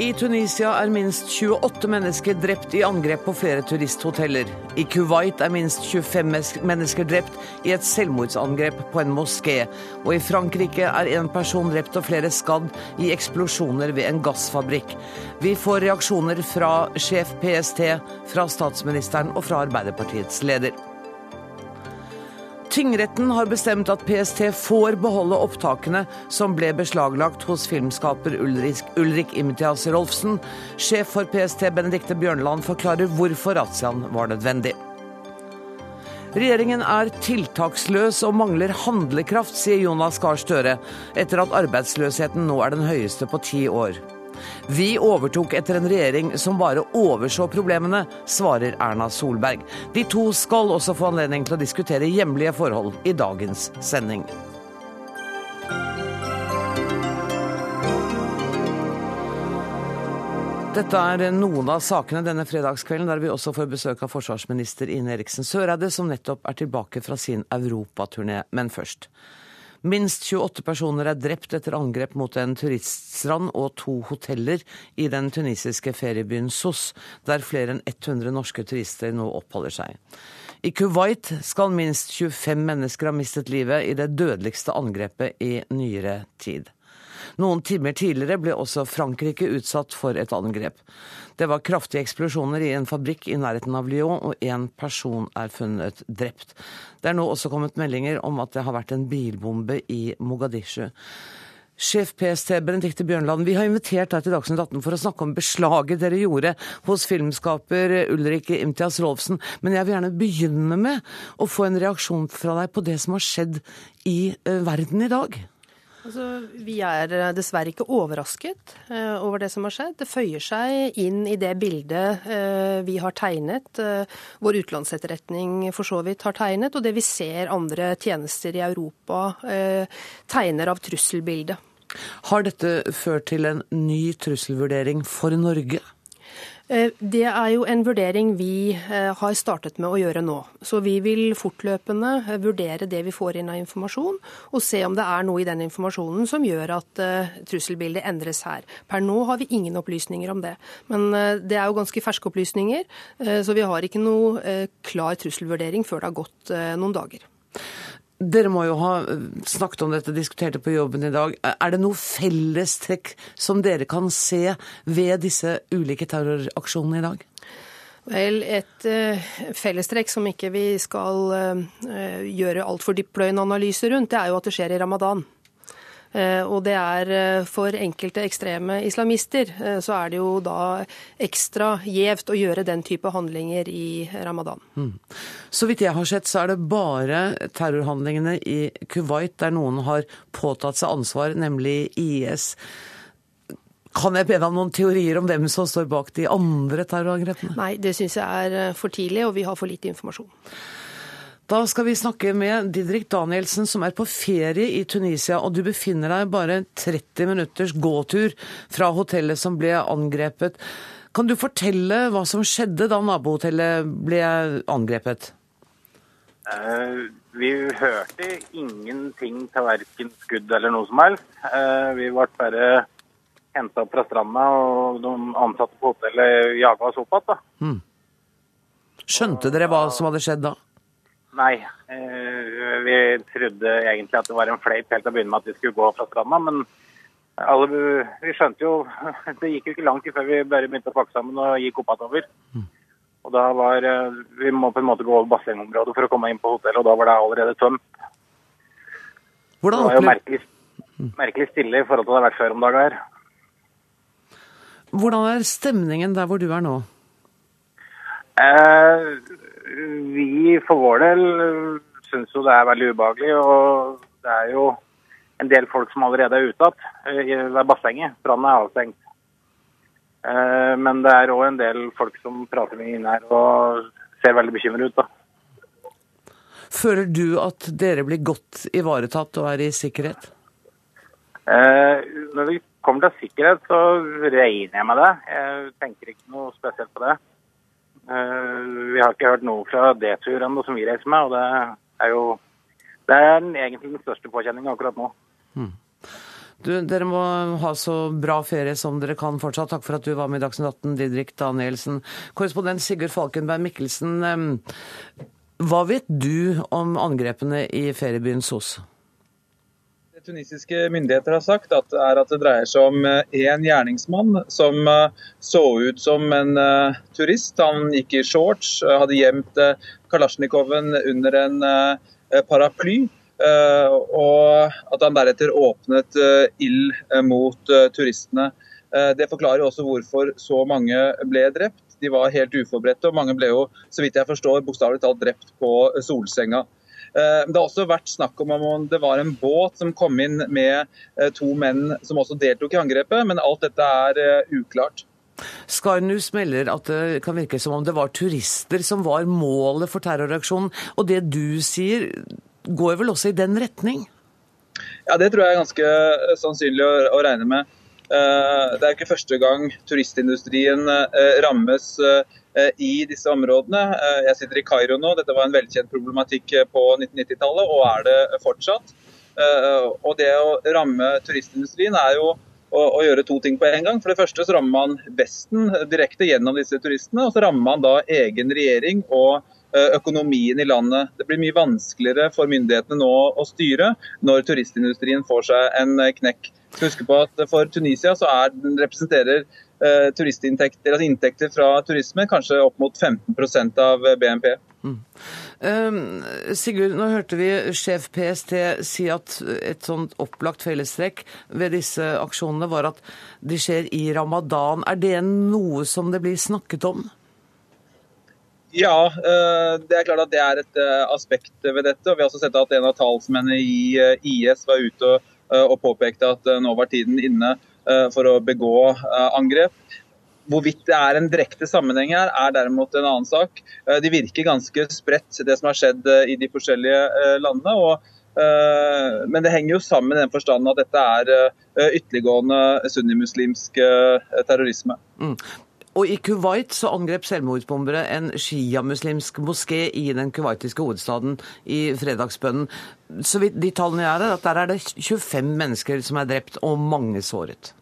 I Tunisia er minst 28 mennesker drept i angrep på flere turisthoteller. I Kuwait er minst 25 mennesker drept i et selvmordsangrep på en moské. Og i Frankrike er en person drept og flere skadd i eksplosjoner ved en gassfabrikk. Vi får reaksjoner fra sjef PST, fra statsministeren og fra Arbeiderpartiets leder. Tingretten har bestemt at PST får beholde opptakene som ble beslaglagt hos filmskaper Ulrik, Ulrik Imtias Rolfsen. Sjef for PST Benedicte Bjørnland forklarer hvorfor razziaen var nødvendig. Regjeringen er tiltaksløs og mangler handlekraft, sier Jonas Gahr Støre, etter at arbeidsløsheten nå er den høyeste på ti år. Vi overtok etter en regjering som bare overså problemene, svarer Erna Solberg. De to skal også få anledning til å diskutere hjemlige forhold i dagens sending. Dette er noen av sakene denne fredagskvelden, der vi også får besøk av forsvarsminister Ine Eriksen Søreide, som nettopp er tilbake fra sin europaturné. Men først. Minst 28 personer er drept etter angrep mot en turiststrand og to hoteller i den tunisiske feriebyen Sos, der flere enn 100 norske turister nå oppholder seg. I Kuwait skal minst 25 mennesker ha mistet livet i det dødeligste angrepet i nyere tid. Noen timer tidligere ble også Frankrike utsatt for et angrep. Det var kraftige eksplosjoner i en fabrikk i nærheten av Lyon, og én person er funnet drept. Det er nå også kommet meldinger om at det har vært en bilbombe i Mogadishu. Sjef PST Benedicte Bjørnland, vi har invitert deg til Dagsnytt 18 for å snakke om beslaget dere gjorde hos filmskaper Ulrik Imtias Rolfsen, men jeg vil gjerne begynne med å få en reaksjon fra deg på det som har skjedd i eh, verden i dag. Altså, vi er eh, dessverre ikke overrasket uh, over det som har skjedd. Det føyer seg inn i det bildet uh, vi har tegnet, uh, vår utenlandsetterretning for så vidt har tegnet, og det vi ser andre tjenester i Europa tegner av trusselbildet. Har dette ført til en ny trusselvurdering for Norge? Eh, det er jo en vurdering vi eh, har startet med å gjøre nå. Så vi vil fortløpende eh, vurdere det vi får inn av informasjon, og se om det er noe i den informasjonen som gjør at trusselbildet endres her. Per nå har vi ingen opplysninger om det. Men det er jo ganske ferske opplysninger, så vi har ikke noe klar trusselvurdering før det har gått noen dager. Dere må jo ha eh, snakket om dette, diskutert det på jobben i dag. Er det noe fellestrekk som dere kan se ved disse ulike terroraksjonene i dag? Vel, et uh, fellestrekk som ikke vi skal uh, gjøre altfor dyptpløyende analyser rundt, det er jo at det skjer i ramadan. Eh, og det er eh, for enkelte ekstreme islamister eh, så er det jo da ekstra gjevt å gjøre den type handlinger i ramadan. Mm. Så vidt jeg har sett, så er det bare terrorhandlingene i Kuwait der noen har påtatt seg ansvar, nemlig IS. Kan jeg be deg om noen teorier om hvem som står bak de andre terrorangrepene? Nei, det syns jeg er for tidlig, og vi har for lite informasjon. Da skal vi snakke med Didrik Danielsen, som er på ferie i Tunisia. Og du befinner deg bare 30 minutters gåtur fra hotellet som ble angrepet. Kan du fortelle hva som skjedde da nabohotellet ble angrepet? Uh, vi hørte ingenting til verken skudd eller noe som helst. Uh, vi ble bare henta opp fra stranda, og de ansatte på hotellet jaga oss opp igjen. Hmm. Skjønte dere hva som hadde skjedd da? Nei. Eh, vi trodde egentlig at det var en fleip helt til å begynne med at vi skulle gå fra stranda. Men alle, vi skjønte jo Det gikk jo ikke lang tid før vi bare begynte å pakke sammen og gikk oppover. Mm. Og da var eh, Vi må på en måte gå over bassengområdet for å komme inn på hotellet, og da var det allerede tømt. Hvordan det var jo merkelig, merkelig stille i forhold til det har vært før om dagen her. Hvordan er stemningen der hvor du er nå? Eh, vi for vår del syns jo det er veldig ubehagelig. Og det er jo en del folk som allerede er ute igjen ved bassenget. Brannen er avstengt. Eh, men det er òg en del folk som prater med inne her og ser veldig bekymret ut. da. Føler du at dere blir godt ivaretatt og er i sikkerhet? Eh, når vi kommer til sikkerhet, så regner jeg med det. Jeg tenker ikke noe spesielt på det. Eh, vi har ikke hørt noe fra D-tur ennå som vi reiser med, og det er jo det er egentlig den største påkjenninga akkurat nå. Mm. Du, dere må ha så bra ferie som dere kan fortsatt. Takk for at du var med i Dagsnytt 18, Didrik Danielsen. Korrespondent Sigurd Falkenberg Mikkelsen, hva vet du om angrepene i feriebyen Sos? Tunisiske myndigheter har sagt at, er at det dreier seg om én gjerningsmann som så ut som en turist. Han gikk i shorts, hadde gjemt Kalasjnikoven under en paraply. Eh, og at han deretter åpnet eh, ild eh, mot turistene. Det forklarer også hvorfor så mange ble drept. De var helt uforberedte, og mange ble jo, så vidt jeg forstår, bokstavelig talt drept på solsenga. Det har også vært snakk om om det var en båt som kom inn med to menn som også deltok i angrepet, men alt dette er uklart. Sky News melder at det kan virke som om det var turister som var målet for terroraksjonen. Og det du sier, går vel også i den retning? Ja, det tror jeg er ganske eh, sannsynlig å, å regne med. Det er ikke første gang turistindustrien rammes i disse områdene. Jeg sitter i Kairo nå. Dette var en velkjent problematikk på 1990-tallet, og er det fortsatt. Og Det å ramme turistindustrien er jo å, gjøre to ting på en gang. For det første så rammer man Vesten direkte gjennom disse turistene, og så rammer man da egen regjering og Eh, økonomien i landet. Det blir mye vanskeligere for myndighetene nå å styre når turistindustrien får seg en eh, knekk. Husk på at For Tunisia så er, representerer eh, turistinntekter, altså inntekter fra turisme kanskje opp mot 15% av BNP. Mm. Um, Sigurd, nå hørte vi sjef PST si at et sånt opplagt fellestrekk ved disse aksjonene var at de skjer i ramadan. Er det noe som det blir snakket om? Ja, eh, det er klart at det er et eh, aspekt ved dette. og Vi har også sett at en av talsmennene i eh, IS var ute og påpekte at nå var tiden inne for å begå angrep. Hvorvidt det er en direkte sammenheng her, er derimot en annen sak. De virker ganske spredt, det som har skjedd i de forskjellige landene. og men det henger jo sammen i den forstand at dette er ytterliggående sunnimuslimsk terrorisme. Mm. Og i Kuwait så angrep selvmordsbombere en sjiamuslimsk moské i den kuwaitiske hovedstaden i fredagsbønnen. Så vidt de tallene jeg har, at der er det 25 mennesker som er drept og mange såret.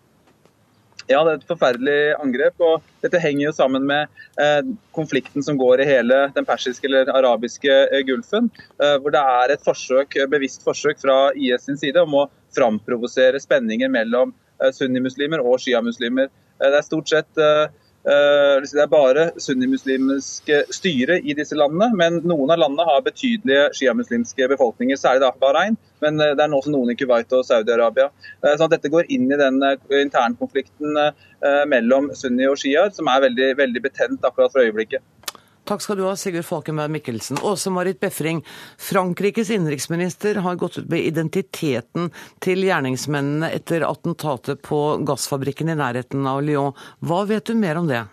Ja, det er et forferdelig angrep. og Dette henger jo sammen med eh, konflikten som går i hele den persiske eller arabiske eh, gulfen. Eh, hvor det er et forsøk, bevisst forsøk fra IS sin side om å framprovosere spenninger mellom eh, sunnimuslimer og sjiamuslimer. Eh, det er stort sett eh, Eh, det er bare sunnimuslimske styre i disse landene, men noen av landene har betydelige sjiamuslimske befolkninger, særlig da Bahrain. Men eh, det er også noen i Kuwait og Saudi-Arabia. Eh, så dette går inn i den internkonflikten mellom sunni og sjiaer, som er veldig, veldig betent akkurat for øyeblikket. Takk skal du ha, Sigurd Falkenberg Mikkelsen. Åse Marit Befring, Frankrikes innenriksminister har gått ut med identiteten til gjerningsmennene etter attentatet på gassfabrikken i nærheten av Lyon. Hva vet du mer om det?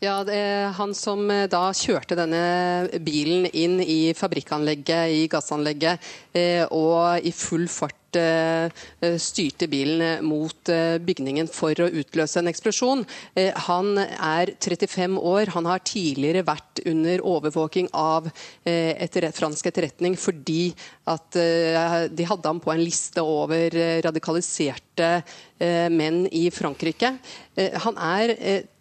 Ja, det er Han som eh, da kjørte denne bilen inn i fabrikkanlegget, i gassanlegget, eh, og i full fart Eh, styrte bilen mot eh, bygningen for å utløse en eksplosjon. Eh, han er 35 år. Han har tidligere vært under overvåking av etter, fransk etterretning fordi at de hadde ham på en liste over radikaliserte menn i Frankrike. Han er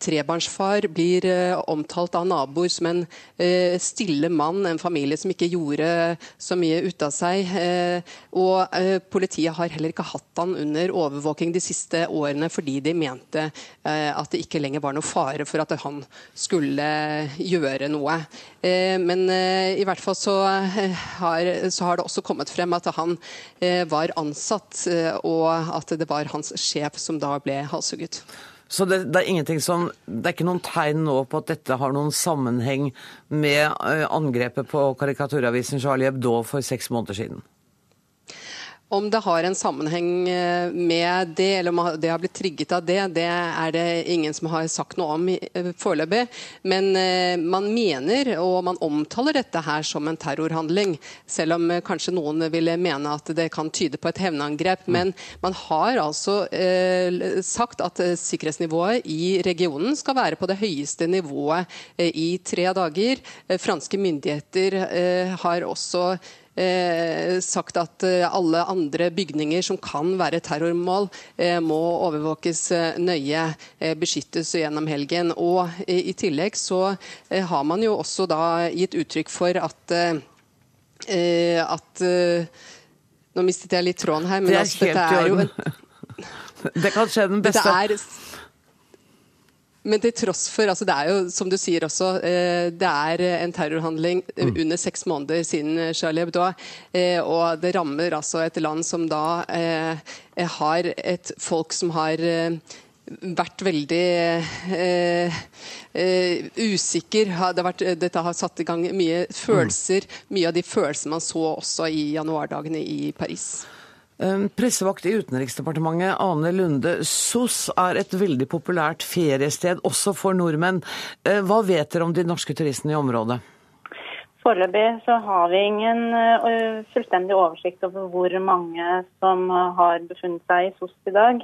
trebarnsfar, blir omtalt av naboer som en stille mann, en familie som ikke gjorde så mye ut av seg. Og Politiet har heller ikke hatt han under overvåking de siste årene fordi de mente eh, at det ikke lenger var noe fare for at han skulle gjøre noe. Eh, men eh, i hvert fall så har, så har, det også kommet frem at han var ansatt, og at det var hans sjef som da ble halshugget. Så det, det, er som, det, er ikke noen tegn nå på at dette har noen sammenheng med angrepet på karikaturavisen Charlie Hebdo for seks måneder siden? Om det har en sammenheng eh, med det, eller om det har blitt trigget av det, det er det ingen som har sagt noe om eh, foreløpig. Men eh, man mener, og man omtaler dette her som en terrorhandling. Selv om kanskje noen ville mene at det kan tyde på et hevnangrep. Mm. Men man har altså sagt at sikkerhetsnivået i regionen skal være på det høyeste nivået i tre dager. Franske myndigheter har også eh, sagt at alle andre bygninger som kan være terrormål, må overvåkes nøye, beskyttes gjennom helgen. Og i tillegg så har man jo også da gitt uttrykk for at at Nå mistet jeg litt tråden her, men det er altså, dette er jo en Det kan skje den beste. Det Er, men til tross for altså Det er jo, som du sier også, eh, det er en terrorhandling mm. under seks måneder siden Charlie Hebdo. Eh, og det rammer altså et land som da eh, har et folk som har vært veldig eh, eh, usikker. Det har vært, dette har satt i gang mye følelser. Mye av de følelsene man så også i januardagene i Paris. Pressevakt i Utenriksdepartementet, Ane Lunde. SOS er et veldig populært feriested også for nordmenn. Eh, hva vet dere om de norske turistene i området? Foreløpig så har vi ingen eh, fullstendig oversikt over hvor mange som har befunnet seg i SOS i dag.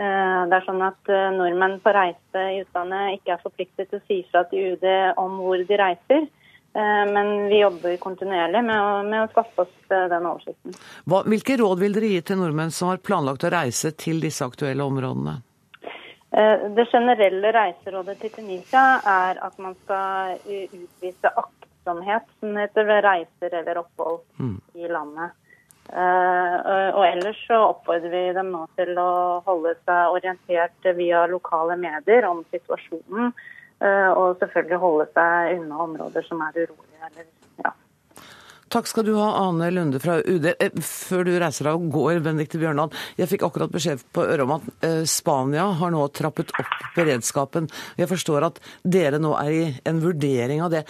Eh, det er sånn at Nordmenn på reise i utlandet ikke er forpliktet til å si fra til UD om hvor de reiser. Eh, men vi jobber kontinuerlig med å, med å skaffe oss eh, den oversikten. Hva, hvilke råd vil dere gi til nordmenn som har planlagt å reise til disse aktuelle områdene? Eh, det generelle reiserådet til Tunisia er at man skal utvise aktsomhet som heter ved reiser eller opphold mm. i landet. Og ellers så oppfordrer vi dem nå til å holde seg orientert via lokale medier om situasjonen og selvfølgelig holde seg unna områder som er urolige. Eller, ja. Takk skal du ha, Ane Lunde fra UD. Eh, før du reiser av går, Benedicte Bjørnland. Jeg fikk akkurat beskjed på øret om at eh, Spania har nå trappet opp beredskapen. Jeg forstår at dere nå er i en vurdering av det.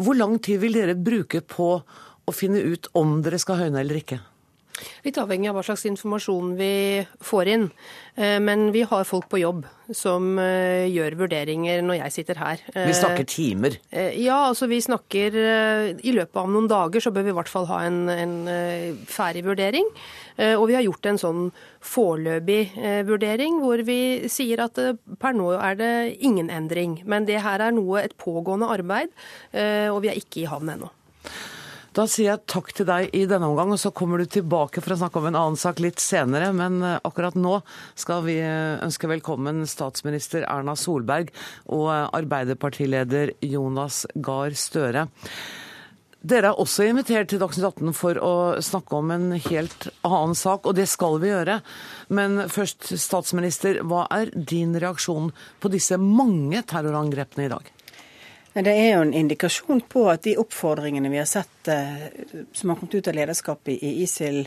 Hvor lang tid vil dere bruke på å finne ut om dere skal høyne eller ikke? Litt avhengig av hva slags informasjon vi får inn. Eh, men vi har folk på jobb som eh, gjør vurderinger når jeg sitter her. Vi snakker eh, timer? Ja, altså vi snakker I løpet av noen dager så bør vi i hvert fall ha en, en ferdig vurdering. Og vi har gjort en sånn foreløpig vurdering hvor vi sier at per nå er det ingen endring. Men det her er noe, et pågående arbeid, og vi er ikke i havn ennå. Da sier jeg takk til deg i denne omgang, og så kommer du tilbake for å snakke om en annen sak litt senere. Men eh, akkurat nå skal vi eh, ønske velkommen statsminister Erna Solberg og eh, Arbeiderpartileder Jonas Gahr Støre. Dere er også invitert til Dagsnytt 18 for å snakke om en helt annen sak, og det skal vi gjøre. Men først, statsminister, hva er din reaksjon på disse mange terrorangrepene i dag? Det er jo en indikasjon på at de oppfordringene vi har sett eh, som har kommet ut av lederskapet i ISIL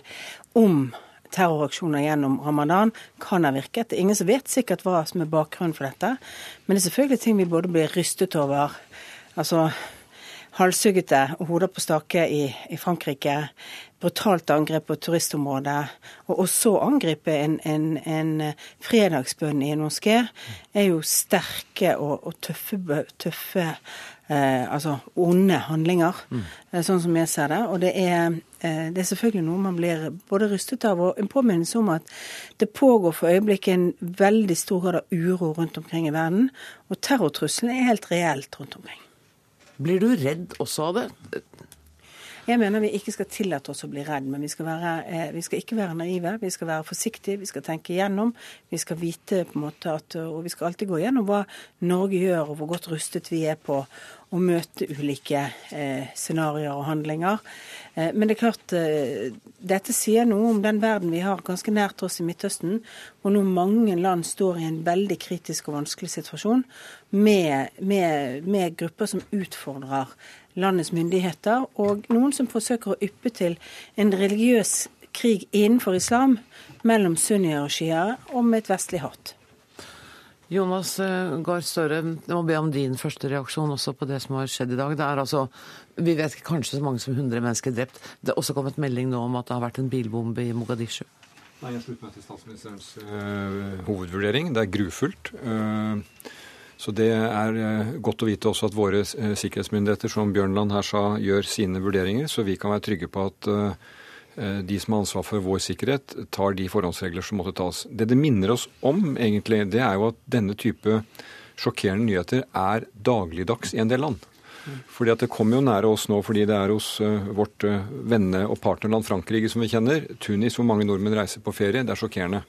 om terroraksjoner gjennom ramadan, kan ha virket. Det er ingen som vet sikkert hva som er bakgrunnen for dette. Men det er selvfølgelig ting vi både blir rystet over. Altså halshuggete og hoder på stake i, i Frankrike brutalt angrep på turistområdet, og så angripe en, en, en, fredagsbønn i en moské, er jo sterke og, og tøffe, tøffe eh, altså onde handlinger, mm. Eh, sånn som jeg ser det. Og det er, eh, det er selvfølgelig noe man blir både rystet av, og en påminnelse om at det pågår for øyeblikket en veldig stor grad av uro rundt omkring i verden, og terrortrusselen er helt reelt rundt omkring. Blir du redd også av det? Jeg mener vi ikke skal tillate oss å bli redd, men vi skal, være, eh, vi skal, ikke være naive. Vi skal være forsiktige, vi skal tenke igjennom. Vi skal vite på en måte at, Og vi skal alltid gå igjennom hva Norge gjør, og hvor godt rustet vi er på å møte ulike eh, scenarioer og handlinger. Eh, men det er klart, eh, dette sier noe om den verden vi har ganske nært oss i Midtøsten, hvor nå mange land står i en veldig kritisk og vanskelig situasjon med, med, med grupper som utfordrer landets myndigheter, og noen som forsøker å yppe til en religiøs krig innenfor islam mellom sunnier og sjiaer, og med et vestlig hat. Jonas eh, Gahr Støre, jeg må be om din første reaksjon også på det som har skjedd i dag. Det er altså, Vi vet kanskje så mange som 100 mennesker drept. Det er også kommet melding nå om at det har vært en bilbombe i Mogadishu. Nei, Jeg slutter meg til statsministerens øh, hovedvurdering. Det er grufullt. Uh, så det er eh, godt å vite også at våre eh, sikkerhetsmyndigheter, som Bjørnland her sa, gjør sine vurderinger, så vi kan være trygge på at eh, de som har ansvar for vår sikkerhet, tar de forhåndsregler som måtte tas. Det det minner oss om, egentlig, det er jo at denne type sjokkerende nyheter er dagligdags i en del land. Fordi at Det kommer jo nære oss nå fordi det er hos uh, vårt uh, venne- og partnerland Frankrike som vi kjenner. Tunis, hvor mange nordmenn reiser på ferie. Det er sjokkerende.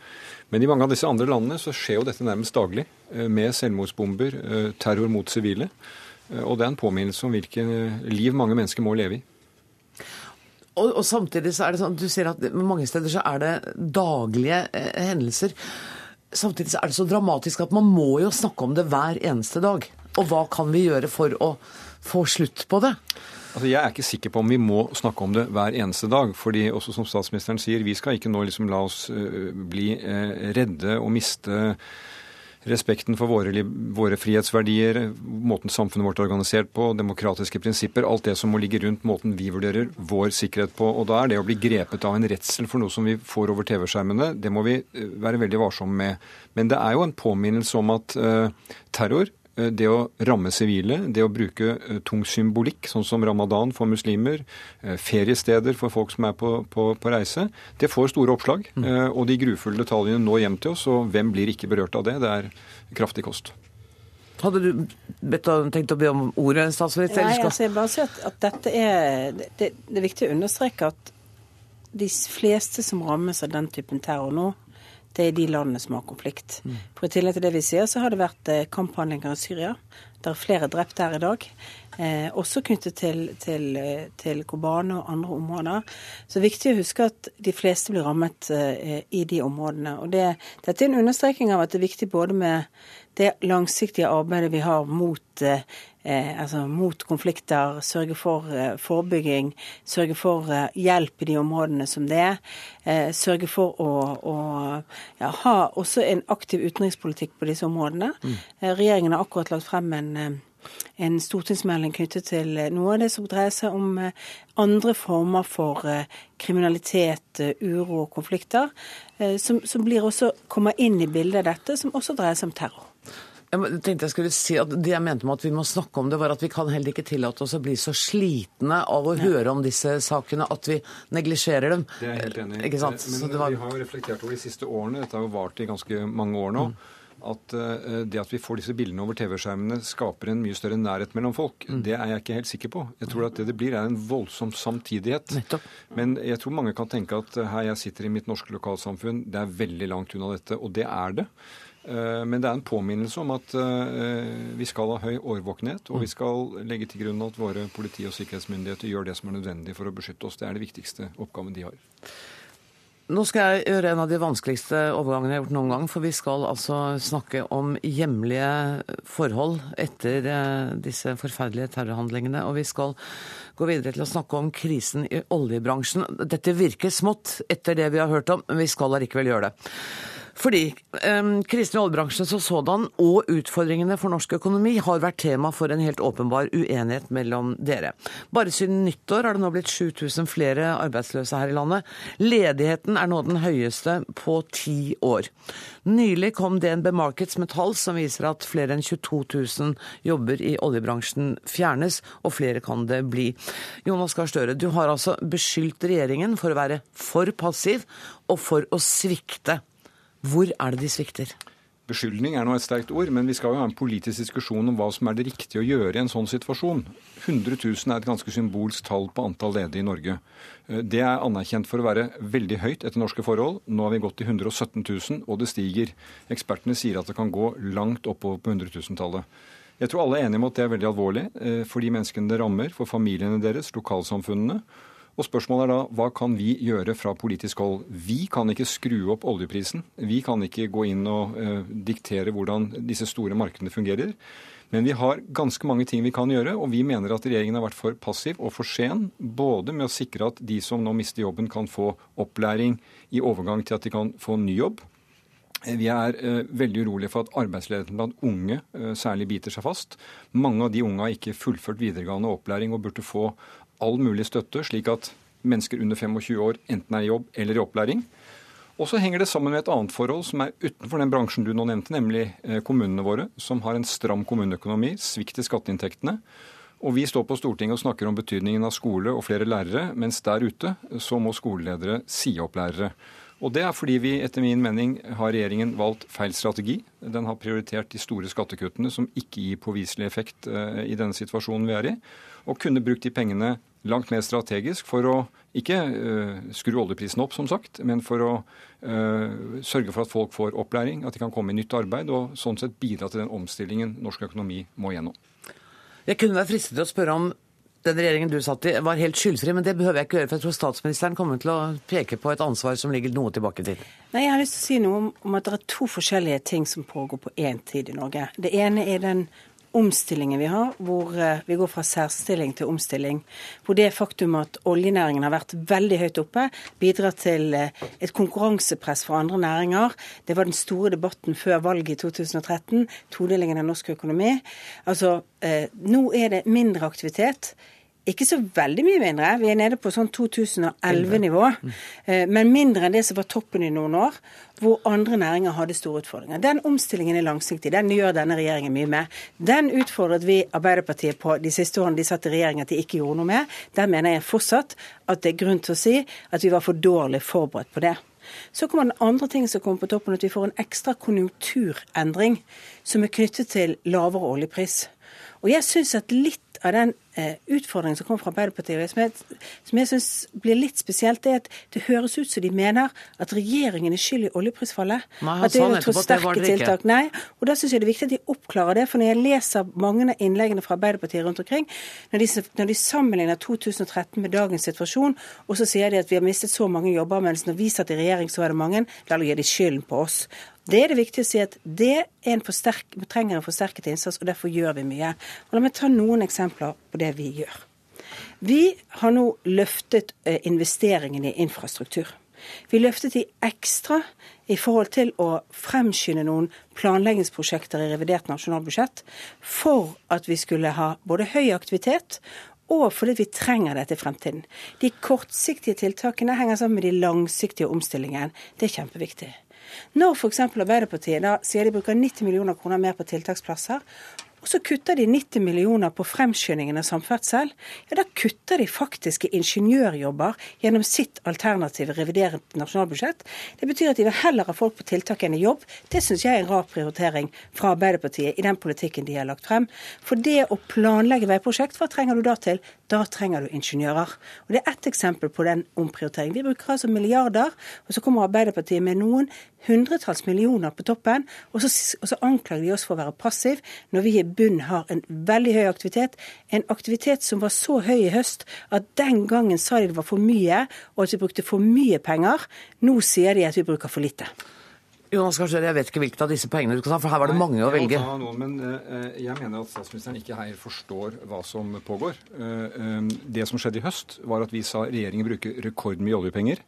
Men i mange av disse andre landene så skjer jo dette nærmest daglig. Uh, med selvmordsbomber, terror mot sivile. Og det er en påminnelse om hvilke liv mange mennesker må leve i. Og, og, samtidig så er det sånn, Du sier at mange steder så er det daglige eh, hendelser. Samtidig så er det så dramatisk at man må jo snakke om det hver eneste dag. Og hva kan vi gjøre for å få slutt på det? Altså, jeg er ikke sikker på om vi må snakke om det hver eneste dag. fordi også som statsministeren sier, vi skal ikke nå liksom la oss uh, bli uh, redde og miste respekten for våre, våre, frihetsverdier, måten samfunnet vårt er organisert på, demokratiske prinsipper, alt det som må ligge rundt måten vi vurderer vår sikkerhet på. Og da er det å bli grepet av en redsel for noe som vi får over TV-skjermene, det må vi eh, være veldig varsomme med. Men det er jo en påminnelse om at terror Eh, det å ramme sivile, det å bruke eh, tung symbolikk, sånn som ramadan for muslimer, eh, feriesteder for folk som er på, på, på reise, det får store oppslag. Mm. Og de grufulle detaljene når hjem til oss, og hvem blir ikke berørt av det? Det er kraftig kost. Hadde du bedt, tenkt å be om ordet, statsminister? Nei, altså, jeg bare sier at, at dette er det, det, er viktig å understreke at de fleste som rammes av den typen terror nå, det er de landene som har konflikt. Mm. For I tillegg til det vi sier, så har det vært eh, kamphandlinger i Syria. Det er flere drepte her i dag. Eh, også knyttet til, til, eh, til Kobane og andre områder. Så det er viktig å huske at de fleste blir rammet eh, i de områdene. Og det, Dette er en understreking av at det er viktig både med det langsiktige arbeidet vi har mot eh, eh, altså mot konflikter, sørge for eh, forebygging, sørge for hjelp i de områdene som det er. Sørge for å, å ja, ha også en aktiv utenrikspolitikk på disse områdene. Mm. Regjeringen har akkurat lagt frem en en stortingsmelding knyttet til noe av det som dreier seg om andre former for kriminalitet, uro og konflikter, som, som blir også, kommer inn i bildet av dette, som også dreier seg om terror. Jeg tenkte jeg skulle si at Det jeg mente med at vi må snakke om det, var at vi kan heller ikke tillate oss å bli så slitne av å ja. høre om disse sakene at vi neglisjerer dem. Det er jeg helt enig i. Men var... vi har jo reflektert over de siste årene, dette har jo vart i ganske mange år nå, mm. At uh, det at vi får disse bildene over TV-skjermene skaper en mye større nærhet mellom folk. Mm. Det er jeg ikke helt sikker på. Jeg tror at det det blir, er en voldsom samtidighet. Nettopp. Men jeg tror mange kan tenke at uh, her jeg sitter i mitt norske lokalsamfunn, det er veldig langt unna dette. Og det er det. Eh, men det er en påminnelse om at eh, vi skal ha høy årvåkenhet, og vi mm. skal legge til grunn at våre politi- og sikkerhetsmyndigheter gjør det som er nødvendig for å beskytte oss. Det er det viktigste oppgaven de har. Nå skal jeg gjøre en av de vanskeligste overgangene jeg har gjort noen gang. For vi skal altså snakke om hjemlige forhold etter eh, disse forferdelige terrorhandlingene. Og vi skal gå videre til å snakke om krisen i oljebransjen. Dette virker smått etter det vi har hørt om, men vi skal allikevel gjøre det. Fordi um, krisen i oljebransjen som sådan og utfordringene for norsk økonomi har vært tema for en helt åpenbar uenighet mellom dere. Bare siden nyttår har det nå blitt 7000 flere arbeidsløse her i landet. Ledigheten er nå den høyeste på ti år. Nylig kom DNB Markets med tall som viser at flere enn 22 000 jobber i oljebransjen fjernes, og flere kan det bli. Jonas Gahr Støre, du har altså beskyldt regjeringen for å være for passiv og for å svikte. Hvor er det de svikter? Beskyldning er nå et sterkt ord, men vi skal jo ha en politisk diskusjon om hva som er det riktige å gjøre i en sånn situasjon. 100 000 er et ganske symbolsk tall på antall ledige i Norge. Eh, det er anerkjent for å være veldig høyt etter norske forhold. Nå har vi gått til 117 000, og det stiger. Ekspertene sier at det kan gå langt oppover på 100 000-tallet. Jeg tror alle er enige om at det er veldig alvorlig eh, for de menneskene det rammer, for familiene deres, lokalsamfunnene. Og spørsmålet er da hva kan vi gjøre fra politisk hold? Vi kan ikke skru opp oljeprisen. Vi kan ikke gå inn og uh, diktere hvordan disse store markedene fungerer. Men vi har ganske mange ting vi kan gjøre, og vi mener at regjeringen har vært for passiv og for sen. Både med å sikre at de som nå mister jobben, kan få opplæring i overgang til at de kan få ny jobb. Vi er eh, veldig urolige for at arbeidsledigheten blant unge eh, særlig biter seg fast. Mange av de unge har ikke fullført videregående opplæring og burde få all mulig støtte, slik at mennesker under 25 år enten er i jobb eller i opplæring. Og så henger det sammen med et annet forhold som er utenfor den bransjen du nå nevnte, nemlig eh, kommunene våre, som har en stram kommuneøkonomi, svikt i skatteinntektene. Og vi står på Stortinget og snakker om betydningen av skole og flere lærere, mens der ute så må skoleledere si opp lærere. Og det er fordi vi etter min mening har regjeringen valgt feil strategi. Den har prioritert de store skattekuttene som ikke gir påviselig effekt eh, i denne situasjonen vi er i, og kunne brukt de pengene langt mer strategisk for å ikke uh, skru oljeprisen opp, som sagt, men for å uh, sørge for at folk får opplæring, at de kan komme i nytt arbeid, og sånn sett bidra til den omstillingen norsk økonomi må gjennom. Jeg kunne være fristet til å spørre om den regjeringen du satt i, var helt skyldfri, men det behøver jeg ikke gjøre, for jeg tror statsministeren kommer til å peke på et ansvar som ligger noe tilbake til. Nei, Jeg har lyst til å si noe om, om at det er to forskjellige ting som pågår på én tid i Norge. Det ene er den omstillingen vi har, hvor uh, vi går fra særstilling til omstilling. Hvor det faktum at oljenæringen har vært veldig høyt oppe, bidrar til uh, et konkurransepress for andre næringer. Det var den store debatten før valget i 2013, todelingen av norsk økonomi. Altså, uh, nå er det mindre aktivitet. Ikke så veldig mye mindre, vi er nede på sånn 2011-nivå. Men mindre enn det som var toppen i noen år, hvor andre næringer hadde store utfordringer. Den omstillingen er langsiktig, den gjør denne regjeringen mye med. Den utfordret vi Arbeiderpartiet på de siste årene de satt i regjering at de ikke gjorde noe med. Der mener jeg fortsatt at det er grunn til å si at vi var for dårlig forberedt på det. Så kommer den andre tingen som kommer på toppen, at vi får en ekstra konjunkturendring som er knyttet til lavere oljepris. Og jeg syns at litt av den eh, utfordringen som kommer fra Arbeiderpartiet, som jeg, som jeg syns blir litt spesielt, er at det høres ut som de mener at regjeringen er skyld i oljeprisfallet. Nei, at det er nettopp for sterke tiltak. Nei, og da syns jeg det er viktig at de oppklarer det. For når jeg leser mange av innleggene fra Arbeiderpartiet rundt omkring, når de, når de sammenligner 2013 med dagens situasjon, og så sier de at vi har mistet så mange jobber, mens når vi satt i regjering, så var det mange, da gir de skylden på oss. Det er det viktig å si at det en forsterk, trenger en forsterket innsats, og derfor gjør vi mye. Og La meg ta noen eksempler på det vi gjør. Vi har nå løftet eh, investeringene i infrastruktur. Vi løftet de ekstra i forhold til å fremskynde noen planleggingsprosjekter i revidert nasjonalbudsjett for at vi skulle ha både høy aktivitet og fordi vi trenger det til fremtiden. De kortsiktige tiltakene henger sammen med de langsiktige omstillingene. Det er kjempeviktig. Når f.eks. Arbeiderpartiet da sier de bruker 90 millioner kroner mer på tiltaksplasser, og så kutter de 90 millioner på fremskyndingen av samferdsel, ja da kutter de faktiske ingeniørjobber gjennom sitt alternative reviderte nasjonalbudsjett. Det betyr at de vil heller ha folk på tiltak enn i jobb. Det syns jeg er en rar prioritering fra Arbeiderpartiet i den politikken de har lagt frem. For det å planlegge veiprosjekt, hva trenger du da til? Da trenger du ingeniører. Og Det er ett eksempel på den omprioriteringen. Vi bruker altså milliarder, og så kommer Arbeiderpartiet med noen hundretalls millioner på toppen, og så, og så anklager de oss for å være passiv når vi i bunn har en veldig høy aktivitet. En aktivitet som var så høy i høst at den gangen sa de det var for mye, og at vi brukte for mye penger. Nå sier de at vi bruker for lite. Jonas Gahr jeg vet ikke hvilket av disse poengene du skal ta, for her var det mange å velge. Noen, men eh, jeg mener at statsministeren ikke her forstår hva som pågår. Eh, eh, det som skjedde i høst, var at vi sa regjeringen bruker rekordmye oljepenger.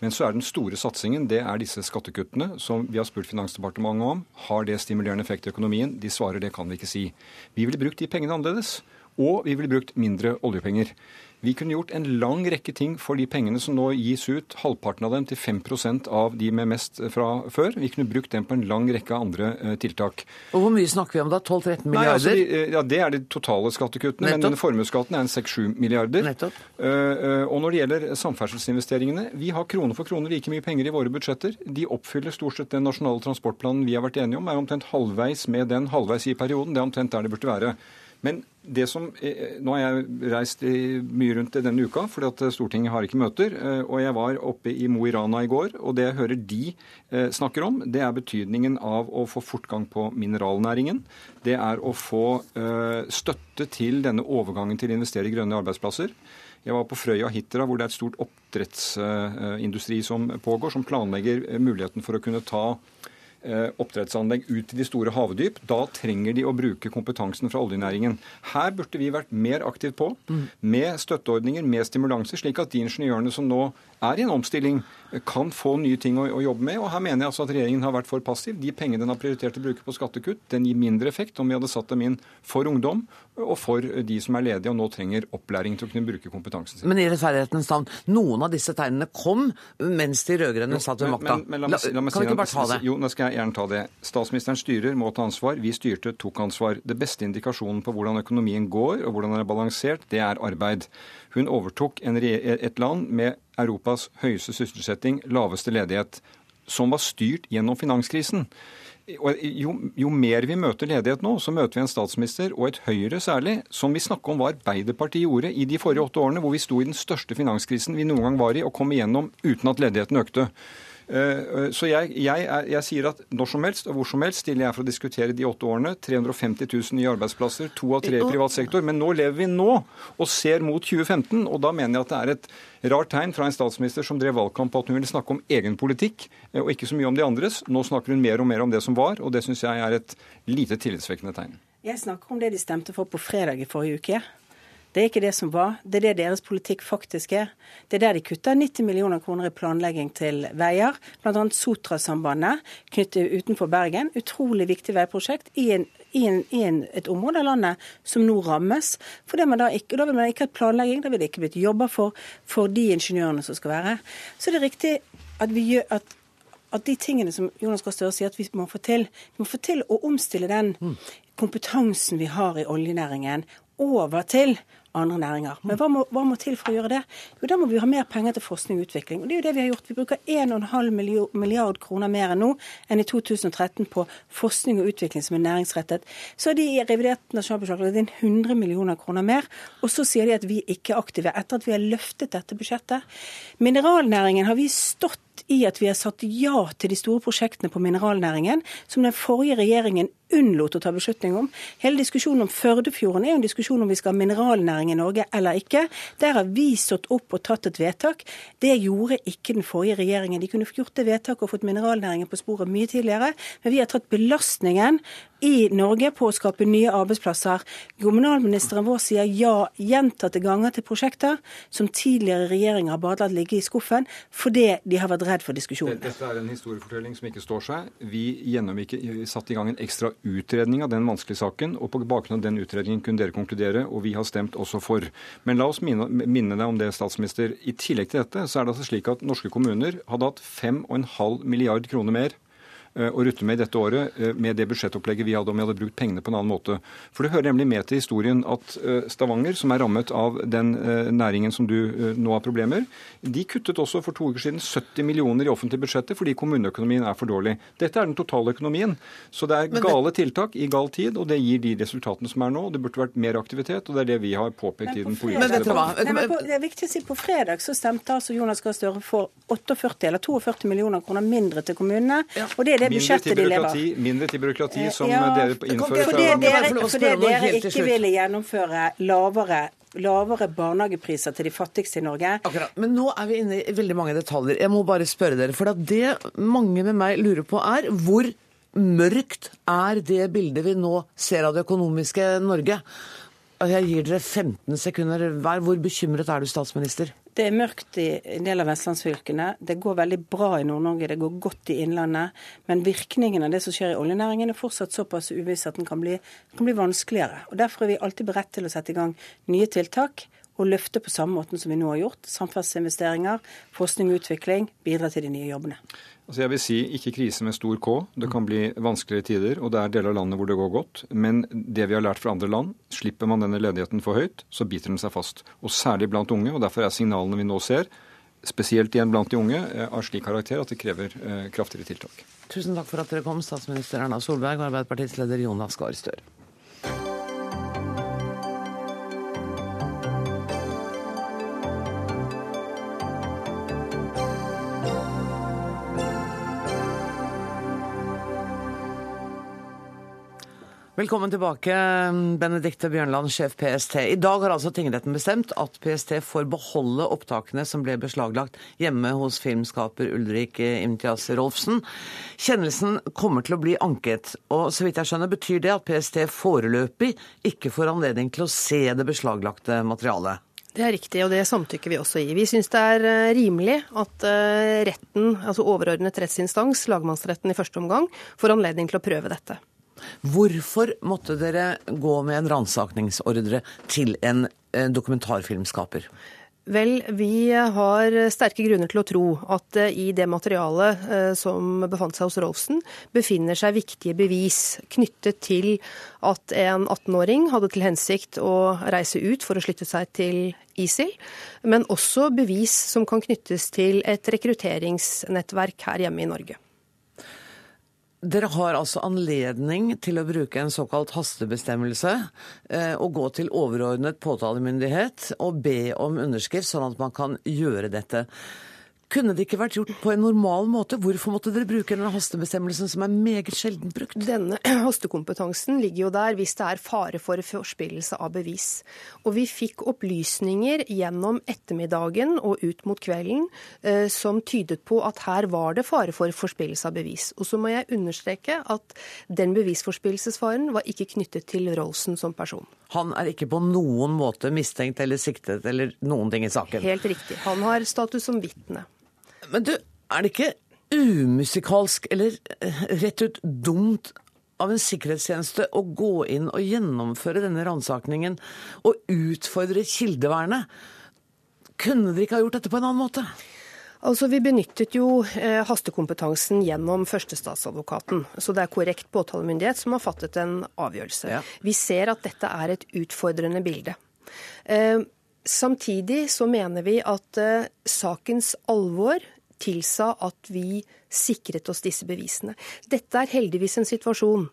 Men så er den store satsingen det er disse skattekuttene som vi har spurt Finansdepartementet om. Har det stimulerende effekt i økonomien? De svarer det kan vi ikke si. Vi ville brukt de pengene annerledes. Og vi ville brukt mindre oljepenger. Vi kunne gjort en lang rekke ting for de pengene som nå gis ut, halvparten av dem til 5% av de med mest fra før. Vi kunne brukt dem på en lang rekke andre eh, tiltak. Og hvor mye snakker vi om da? 12-13 Nei, milliarder? altså, de, eh, ja, Det er de totale skattekuttene, men Nettopp. denne formuesskatten er en 6-7 milliarder. Nettopp. Eh, og når det gjelder samferdselsinvesteringene, vi har krone for krone like mye penger i våre budsjetter. De oppfyller stort sett den nasjonale transportplanen vi har vært enige om, er omtrent halvveis med den halvveis i perioden. Det er omtrent der det burde være. Men det som, eh, Nå har jeg reist mye rundt denne uka, fordi at Stortinget har ikke møter. eh, Og jeg var oppe i Mo i Rana i går, og det jeg hører de eh, snakker om, det er betydningen av å få fortgang på mineralnæringen. Det er å få eh, støtte til denne overgangen til å investere i grønne arbeidsplasser. Jeg var på Frøya Hitra, hvor det er et stort oppdrettsindustri som pågår, som planlegger eh, muligheten for å kunne ta eh, oppdrettsanlegg ut til de store havdyp. Da trenger de å bruke kompetansen fra oljenæringen. Her burde vi vært mer aktive på, med støtteordninger, med stimulanser, slik at de ingeniørene som nå er i en omstilling, eh, kan få nye ting å, å jobbe med. Og her mener jeg altså at regjeringen har vært for passiv. De pengene den har prioritert å bruke på skattekutt, den gir mindre effekt om vi hadde satt dem inn for ungdom og for de som er ledige og nå trenger opplæring til å kunne bruke kompetansen sin. Men i rettferdighetens navn, noen av disse tegnene kom mens de rød-grønne satt ved makta. men- men la meg la meg kan si- vi ikke bare ta det? Jo, nå skal jeg gjerne ta det. Statsministeren styrer, må ta ansvar. Vi styrte, tok ansvar. Det beste indikasjonen på hvordan økonomien går og hvordan den er balansert, det er arbeid. Hun overtok et land med Europas høyeste sysselsetting, laveste ledighet, som var styrt gjennom finanskrisen. Jo, jo, mer vi møter ledighet nå, så møter vi en statsminister, og et Høyre særlig, som vi snakke om hva Arbeiderpartiet gjorde i de forrige åtte årene, hvor vi sto i den største finanskrisen vi noen gang var i, og kom igjennom uten at ledigheten økte. Eh, eh, så jeg, jeg, jeg, sier at når som helst og hvor som helst stiller jeg for å diskutere de åtte årene. 350 000 nye arbeidsplasser, to av tre i privat sektor. Men nå lever vi nå og ser mot 2015. Og da mener jeg at det er et rart tegn fra en statsminister som drev valgkamp på at hun ville snakke om egen politikk eh, og ikke så mye om de andres. Nå snakker hun mer og mer om det som var, og det syns jeg er et lite tillitsvekkende tegn. Jeg snakker om det de stemte for på fredag i forrige uke. Det er ikke det som var. Det er det deres politikk faktisk er. Det er der de kutter 90 millioner kroner i planlegging til veier, bl.a. Sotrasambandet knyttet utenfor Bergen. Utrolig viktig veiprosjekt i, en, i, en, i en, et område av landet som nå rammes. For da, ikke, da vil man ikke ha planlegging, da vil det ikke blitt jobber for, for de ingeniørene som skal være. Så det er riktig at vi gjør at at de tingene som Jonas Gahr Støre sier at vi må få til, vi må få til å omstille den mm. kompetansen vi har i oljenæringen, over til andre næringer. Men hva må, hva må, til for å gjøre det? Jo, Da må vi ha mer penger til forskning og utvikling. Og det er jo det vi har gjort. Vi bruker 1,5 milliard kroner mer enn nå enn i 2013 på forskning og utvikling som er næringsrettet. Så har de i revidert nasjonalbudsjett lagt inn 100 millioner kroner mer. Og så sier de at vi ikke er aktive etter at vi har løftet dette budsjettet. Mineralnæringen har vi stått i at vi har sagt ja til de store prosjektene på mineralnæringen, som den forrige regjeringen unnlot å ta beslutning om. Hele diskusjonen om Førdefjorden er jo en diskusjon om vi skal ha mineralnæring i Norge eller ikke. Der har vi stått opp og tatt et vedtak. Det gjorde ikke den forrige regjeringen. De kunne gjort det vedtaket og fått mineralnæringen på sporet mye tidligere, men vi har tatt belastningen i Norge på å skape nye arbeidsplasser. Kommunalministeren vår sier ja gjentatte ganger til prosjekter som tidligere regjeringer har bare latt ligge i skuffen fordi de har vært redd for diskusjonen. Dette er en historiefortelling som ikke står seg. Vi satte i gang en ekstra utredning av den vanskelige saken, og på bakgrunn av den utredningen kunne dere konkludere, og vi har stemt også for. Men la oss minne, minne deg om det, statsminister. I tillegg til dette så er det altså slik at norske kommuner hadde hatt 5,5 milliard kroner mer å rutte med i dette året eh, med det budsjettopplegget vi hadde om vi hadde brukt pengene på en annen måte. For det hører nemlig med til historien at eh, Stavanger, som er rammet av den næringen som du nå har problemer, de kuttet også for to uker siden 70 millioner i offentlige budsjettet fordi kommuneøkonomien er for dårlig. Dette er den totale økonomien. Så det er gale tiltak i gal tid, og det gir de resultatene som er nå. Det burde vært mer aktivitet, og det er det vi har påpekt i den politiske debatten. Det er viktig å si på fredag så stemte altså Jonas Gahr Støre for 48 eller 42 millioner kroner mindre til kommunene. og det det budsjettet de lever av. Mindre til byråkrati, som ja, dere innfører. Fordi dere, fordi dere ikke ville gjennomføre lavere lavere barnehagepriser til de fattigste i Norge. Akkurat. Men nå er vi inne i veldig mange detaljer. Jeg må bare spørre dere, for det mange med meg lurer på er hvor mørkt er det bildet vi nå ser av det økonomiske Norge? Jeg gir dere 15 sekunder hver. Hvor bekymret er du, statsminister? Det er mørkt i en del av vestlandsfylkene. Det går veldig bra i Nord-Norge, det går godt i Innlandet. Men virkningen av det som skjer i oljenæringen er fortsatt såpass uviss at den kan bli, kan bli vanskeligere. Og Derfor er vi alltid beredt til å sette i gang nye tiltak og løfte på samme måten som vi nå har gjort. Samferdselsinvesteringer, forskning og utvikling, bidra til de nye jobbene. Altså jeg vil si ikke krise med stor K. Det kan bli vanskeligere tider, og det er deler av landet hvor det går godt. Men det vi har lært fra andre land, slipper man denne ledigheten for høyt, så biter den seg fast. Og særlig blant unge. og Derfor er signalene vi nå ser, spesielt igjen blant de unge, eh, av slik karakter at det krever eh, kraftigere tiltak. Tusen takk for at dere kom, statsminister Erna Solberg og Arbeiderpartiets leder Jonas Gahr Støre. Velkommen tilbake, Benedicte Bjørnland, sjef PST. I dag har altså tingretten bestemt at PST får beholde opptakene som ble beslaglagt hjemme hos filmskaper Ulrik Imtias Rolfsen. Kjennelsen kommer til å bli anket, og så vidt jeg skjønner betyr det at PST foreløpig ikke får anledning til å se det beslaglagte materialet. Det er riktig, og det samtykker vi også i. Vi syns det er eh, rimelig at eh, retten, altså overordnet rettsinstans, lagmannsretten i første omgang, får anledning til å prøve dette. Hvorfor måtte dere gå med en ransakningsordre til en dokumentarfilmskaper? Vel, vi har sterke grunner til å tro at i det materialet eh, som befant seg hos Rolfsen, befinner seg viktige bevis knyttet til at en 18-åring hadde til hensikt å reise ut for å slutte seg til ISIL, men også bevis som kan knyttes til et rekrutteringsnettverk her hjemme i Norge. Dere har altså anledning til å bruke en såkalt hastebestemmelse eh, og gå til overordnet påtalemyndighet og be om underskrift, sånn at man kan gjøre dette. Kunne det ikke vært gjort på en normal måte? Hvorfor måtte dere bruke denne hastebestemmelsen som er meget sjelden brukt? Denne hastekompetansen ligger jo der hvis det er fare for forspillelse av bevis. Og vi fikk opplysninger gjennom ettermiddagen og ut mot kvelden eh, som tydet på at her var det fare for forspillelse av bevis. Og så må jeg understreke at den bevisforspillelsesfaren var ikke knyttet til Rolsen som person. Han er ikke på noen måte mistenkt eller siktet eller noen ting i saken? Helt riktig. Han har status som vitne. Men du, er det ikke umusikalsk eller eh, rett ut dumt av en sikkerhetstjeneste å gå inn og gjennomføre denne ransakingen og utfordre kildevernet? Kunne dere ikke ha gjort dette på en annen måte? Altså, Vi benyttet jo eh, hastekompetansen gjennom førstestatsadvokaten. Så det er korrekt påtalemyndighet som har fattet en avgjørelse. Ja. Vi ser at dette er et utfordrende bilde. Eh, samtidig så mener vi at eh, sakens alvor tilsa at vi sikret oss disse bevisene. Dette er heldigvis en situasjon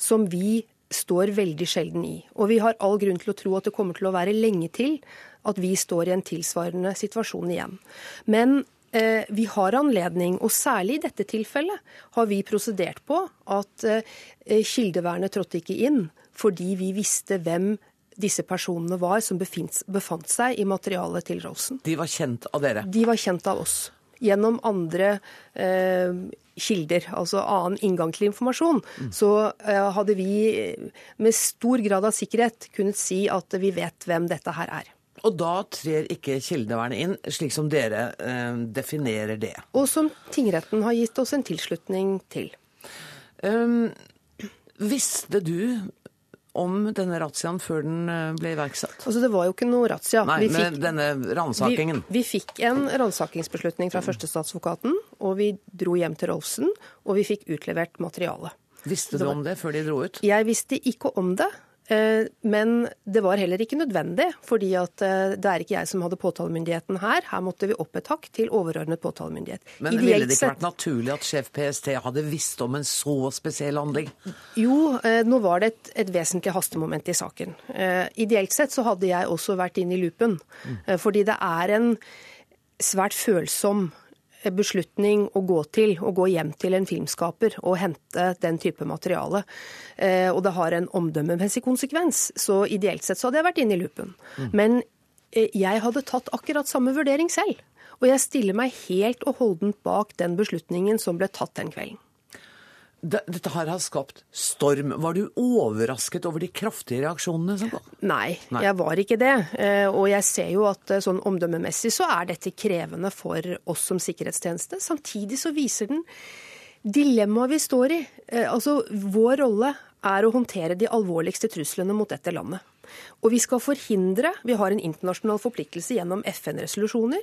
som vi står veldig sjelden i. Og vi har all grunn til å tro at det kommer til å være lenge til at vi står i en tilsvarende situasjon igjen. Men eh, vi har anledning, og særlig i dette tilfellet har vi prosedert på at eh, kildevernet trådte ikke inn fordi vi visste hvem disse personene var som befant seg i materialet til Rosen. De var kjent av dere? De var kjent av oss gjennom andre eh, kilder, altså annen inngang til informasjon, mm. så eh, hadde vi med stor grad av sikkerhet kunnet si at vi vet hvem dette her er. Og da trer ikke kildevernet inn, slik som dere eh, definerer det? Og som tingretten har gitt oss en tilslutning til. Um, visste du om denne razziaen før den eh, ble iverksatt? Altså Det var jo ikke noe razzia. Nei, vi men denne ransakingen? Vi, vi, fikk en ransakingsbeslutning fra førstestatsadvokaten, og vi dro hjem til Rolfsen, og vi fikk utlevert materiale. Visste du om det før de dro ut? Jeg visste ikke om det. Eh, men det var heller ikke nødvendig, fordi eh, det er ikke jeg som hadde påtalemyndigheten her. Her måtte vi opp et takk til overordnet påtalemyndighet. Men Ideelt ville det ikke vært naturlig at sjef PST hadde visst om en så spesiell handling? Jo, eh, nå var det et, et vesentlig hastemoment i saken. Ideelt sett så hadde jeg også vært inne i loopen, mm. fordi det er en svært følsom beslutning å gå til, å gå hjem til en filmskaper og hente den type materiale. Eh, og det har en omdømmemessig konsekvens. Så ideelt sett så hadde jeg vært inne i loopen. Mm. Men eh, jeg hadde tatt akkurat samme vurdering selv. Og jeg stiller meg helt og holdent bak den beslutningen som ble tatt den kvelden. Dette her har skapt storm. Var du overrasket over de kraftige reaksjonene som kom? Nei, Nei, jeg var ikke det. Eh, og jeg ser jo at eh, sånn omdømmemessig så er dette krevende for oss som sikkerhetstjeneste. Samtidig så viser den dilemmaet vi står i. Eh, altså, vår rolle er å håndtere de alvorligste truslene mot dette landet. Og vi skal forhindre, vi har en internasjonal forpliktelse gjennom FN-resolusjoner,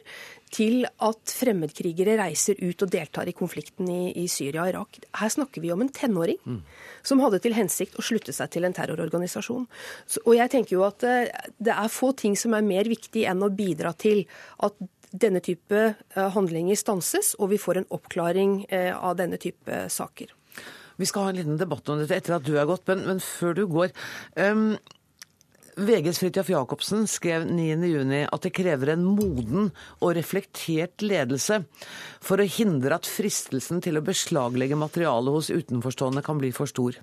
til at fremmedkrigere reiser ut og deltar i konflikten i, i Syria og Irak. Her snakker vi om en tenåring mm. som hadde til hensikt å slutte seg til en terrororganisasjon. Så, og jeg tenker jo at det, eh, det er få ting som er mer viktig enn å bidra til at denne type uh, handlinger stanses, og vi får en oppklaring uh, av denne type saker. Vi skal ha en liten debatt om dette etter at du er gått, men, men før du går um VGs Fridtjof Jacobsen skrev 9.6 at det krever en moden og reflektert ledelse for å hindre at fristelsen til å beslaglegge materialet hos utenforstående kan bli for stor.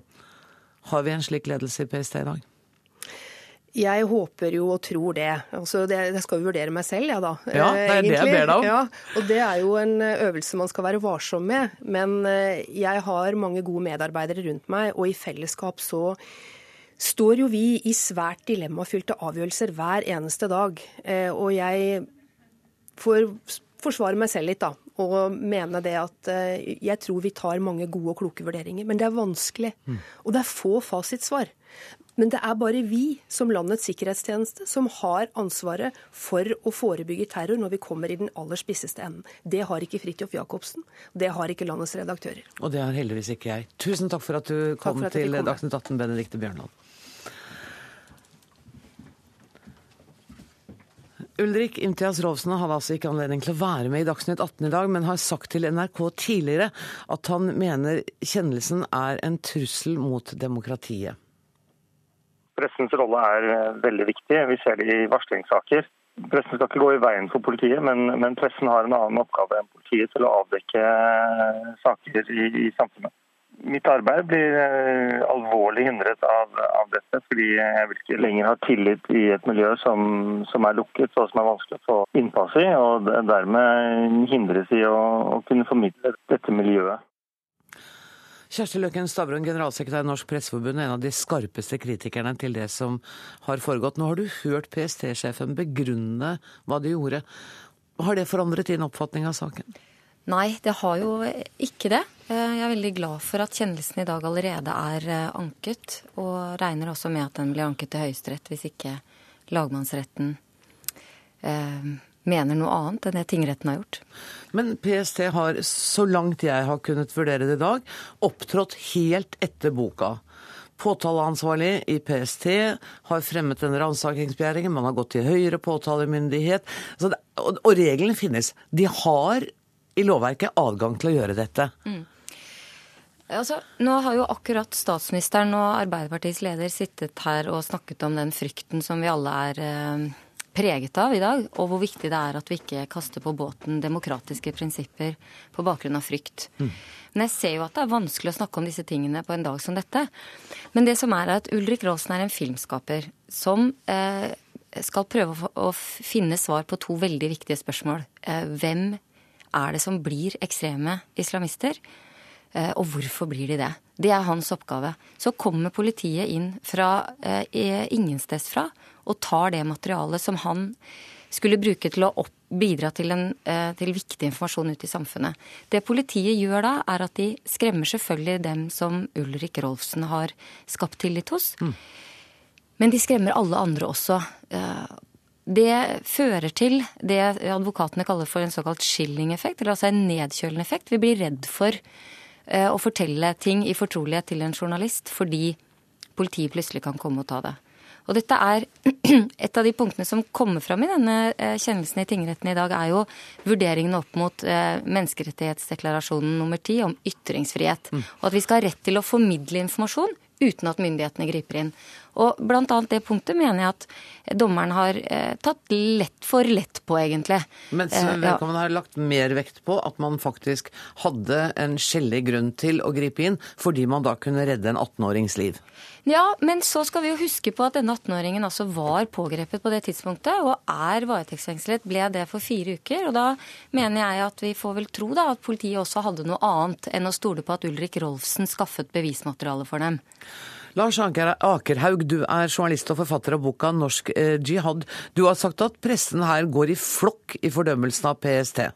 Har vi en slik ledelse i PST i dag? Jeg håper jo og tror det. Altså det jeg skal jo vurdere meg selv, jeg ja, da. Ja, det er egentlig. det jeg ber deg om. Ja, og det er jo en øvelse man skal være varsom med. Men eh, jeg har mange gode medarbeidere rundt meg, og i fellesskap så står jo vi i svært dilemmafylte avgjørelser hver eneste dag. Eh, og jeg får forsvare meg selv litt da, og mene det at eh, jeg tror vi tar mange gode og kloke vurderinger. Men det er vanskelig. Mm. Og det er få fasitsvar. Men det er bare vi som landets sikkerhetstjeneste som har ansvaret for å forebygge terror når vi kommer i den aller spisseste enden. Det har ikke Fridtjof Jacobsen. Det har ikke landets redaktører. Og det har heldigvis ikke jeg. Tusen takk for at du kom til Dagsnytt 18, Benedicte Bjørnland. Ulrik Imtias Rovsen hadde altså ikke anledning til å være med i Dagsnytt 18 i dag, men har sagt til NRK tidligere at han mener kjennelsen er en trussel mot demokratiet. Pressens rolle er eh, veldig viktig. Vi ser det i varslingssaker. Pressen skal ikke gå i veien for politiet, men, men pressen har en annen oppgave enn politiet til å avdekke eh, saker i, i samfunnet mitt arbeid blir eh, alvorlig hindret av, av, dette, fordi jeg vil ikke lenger ha tillit i et miljø som, som er lukket og som er vanskelig å få innpass i, og dermed hindres i å, å kunne formidle dette miljøet. Kjersti Løkken Stavrum, generalsekretær i Norsk Presseforbund, en av de skarpeste kritikerne til det som har foregått. Nå har du hørt PST-sjefen begrunne hva de gjorde. Har det forandret din oppfatning av saken? Nei, det har jo ikke det. Eh, jeg er veldig glad for at kjennelsen i dag allerede er eh, anket, og regner også med at den blir anket til Høyesterett hvis ikke lagmannsretten eh, mener noe annet enn det tingretten har gjort. Men PST har, så langt jeg har kunnet vurdere det i dag, opptrådt helt etter boka. Påtaleansvarlig i PST har fremmet en ransakingsbegjæring, man har gått til høyere påtalemyndighet. Og, og reglene finnes. De har i lovverket adgang til å gjøre dette. Mm. Altså, nå har jo akkurat statsministeren og Arbeiderpartiets leder sittet her og snakket om den frykten som vi alle er eh, preget av i dag, og hvor viktig det er at vi ikke kaster på båten demokratiske prinsipper på bakgrunn av frykt. Mm. Men jeg ser jo at det er vanskelig å snakke om disse tingene på en dag som dette. Men det som er at Ulrik Rolsen er en filmskaper som eh, skal prøve å, å finne svar på to veldig viktige spørsmål. Eh, hvem er det som blir ekstreme islamister? Eh, og hvorfor blir de det? Det er hans oppgave. Så kommer politiet inn fra eh, ingensteds fra og tar det materialet som han skulle bruke til å opp, bidra til, en, eh, til, viktig informasjon ut i samfunnet. Det politiet gjør da, er at de skremmer selvfølgelig dem som Ulrik Rolfsen har skapt tillit hos. Mm. Men de skremmer alle andre også. Eh, det fører til det advokatene kaller for en såkalt skilling-effekt, eller altså en nedkjølende effekt. Vi blir redd for eh, å fortelle ting i fortrolighet til en journalist fordi politiet plutselig kan komme og ta det. Og dette er Et av de punktene som kommer fram i denne eh, kjennelsen i tingretten i dag, er jo vurderingen opp mot eh, menneskerettighetsdeklarasjonen nummer ti om ytringsfrihet. Mm. Og at vi skal ha rett til å formidle informasjon uten at myndighetene griper inn. Og blant annet det punktet mener jeg at dommeren har eh, tatt lett for lett på, egentlig. Mens eh, vedkommende ja. har lagt mer vekt på at man faktisk hadde en skjellig grunn til å gripe inn, fordi man da kunne redde en 18-årings liv. Ja, men så skal vi jo huske på at denne 18-åringen altså var pågrepet på det tidspunktet, og er varetektsfengslet, ble det for fire uker. Og da mener jeg at vi får vel tro da at politiet også hadde noe annet enn å stole på at Ulrik Rolfsen skaffet bevismateriale for dem. Lars Akerhaug, du er journalist og forfatter av boka 'Norsk eh, jihad'. Du har sagt at pressen her går i flokk i fordømmelsen av PST.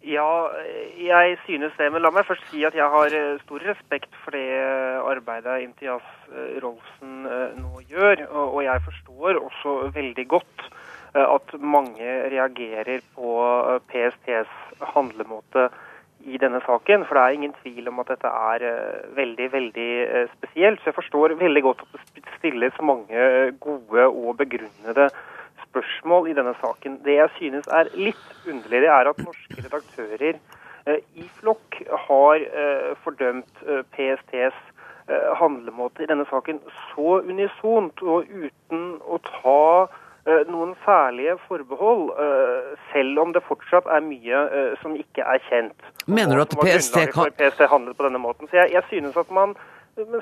Ja, jeg synes det. Men la meg først si at jeg har eh, stor respekt for det arbeidet Imtias eh, Rolfsen nå gjør. Og jeg forstår også veldig godt at mange reagerer på PSTs handlemåte i denne saken. For det er ingen tvil om at dette er uh, veldig, veldig uh, spesielt. Så jeg forstår veldig godt at det stilles mange gode og begrunnede spørsmål i denne saken. Det jeg synes er litt underlig, det er at norske redaktører i flokk har fordømt PSTs handlemåte i denne saken så unisont og uten å ta Eh, noen særlige forbehold, eh, selv om det fortsatt er mye eh, som ikke er kjent. Mener du at PST kan... PST handlet på denne måten. Så jeg, jeg synes at man,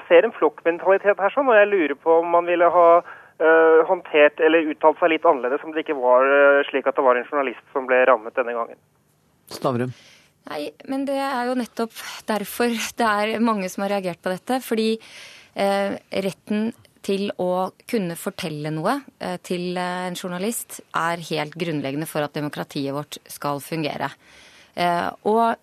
ser en flokkmentalitet her sånn, og jeg lurer på om man ville ha uh, håndtert eller uttalt seg litt annerledes om det ikke var uh, slik at det var en journalist som ble rammet denne gangen. Stavrum? Nei, men det er jo nettopp derfor det er mange som har reagert på dette. Fordi uh, retten til å kunne fortelle noe eh, til en journalist er helt grunnleggende for at demokratiet vårt skal fungere. Eh, og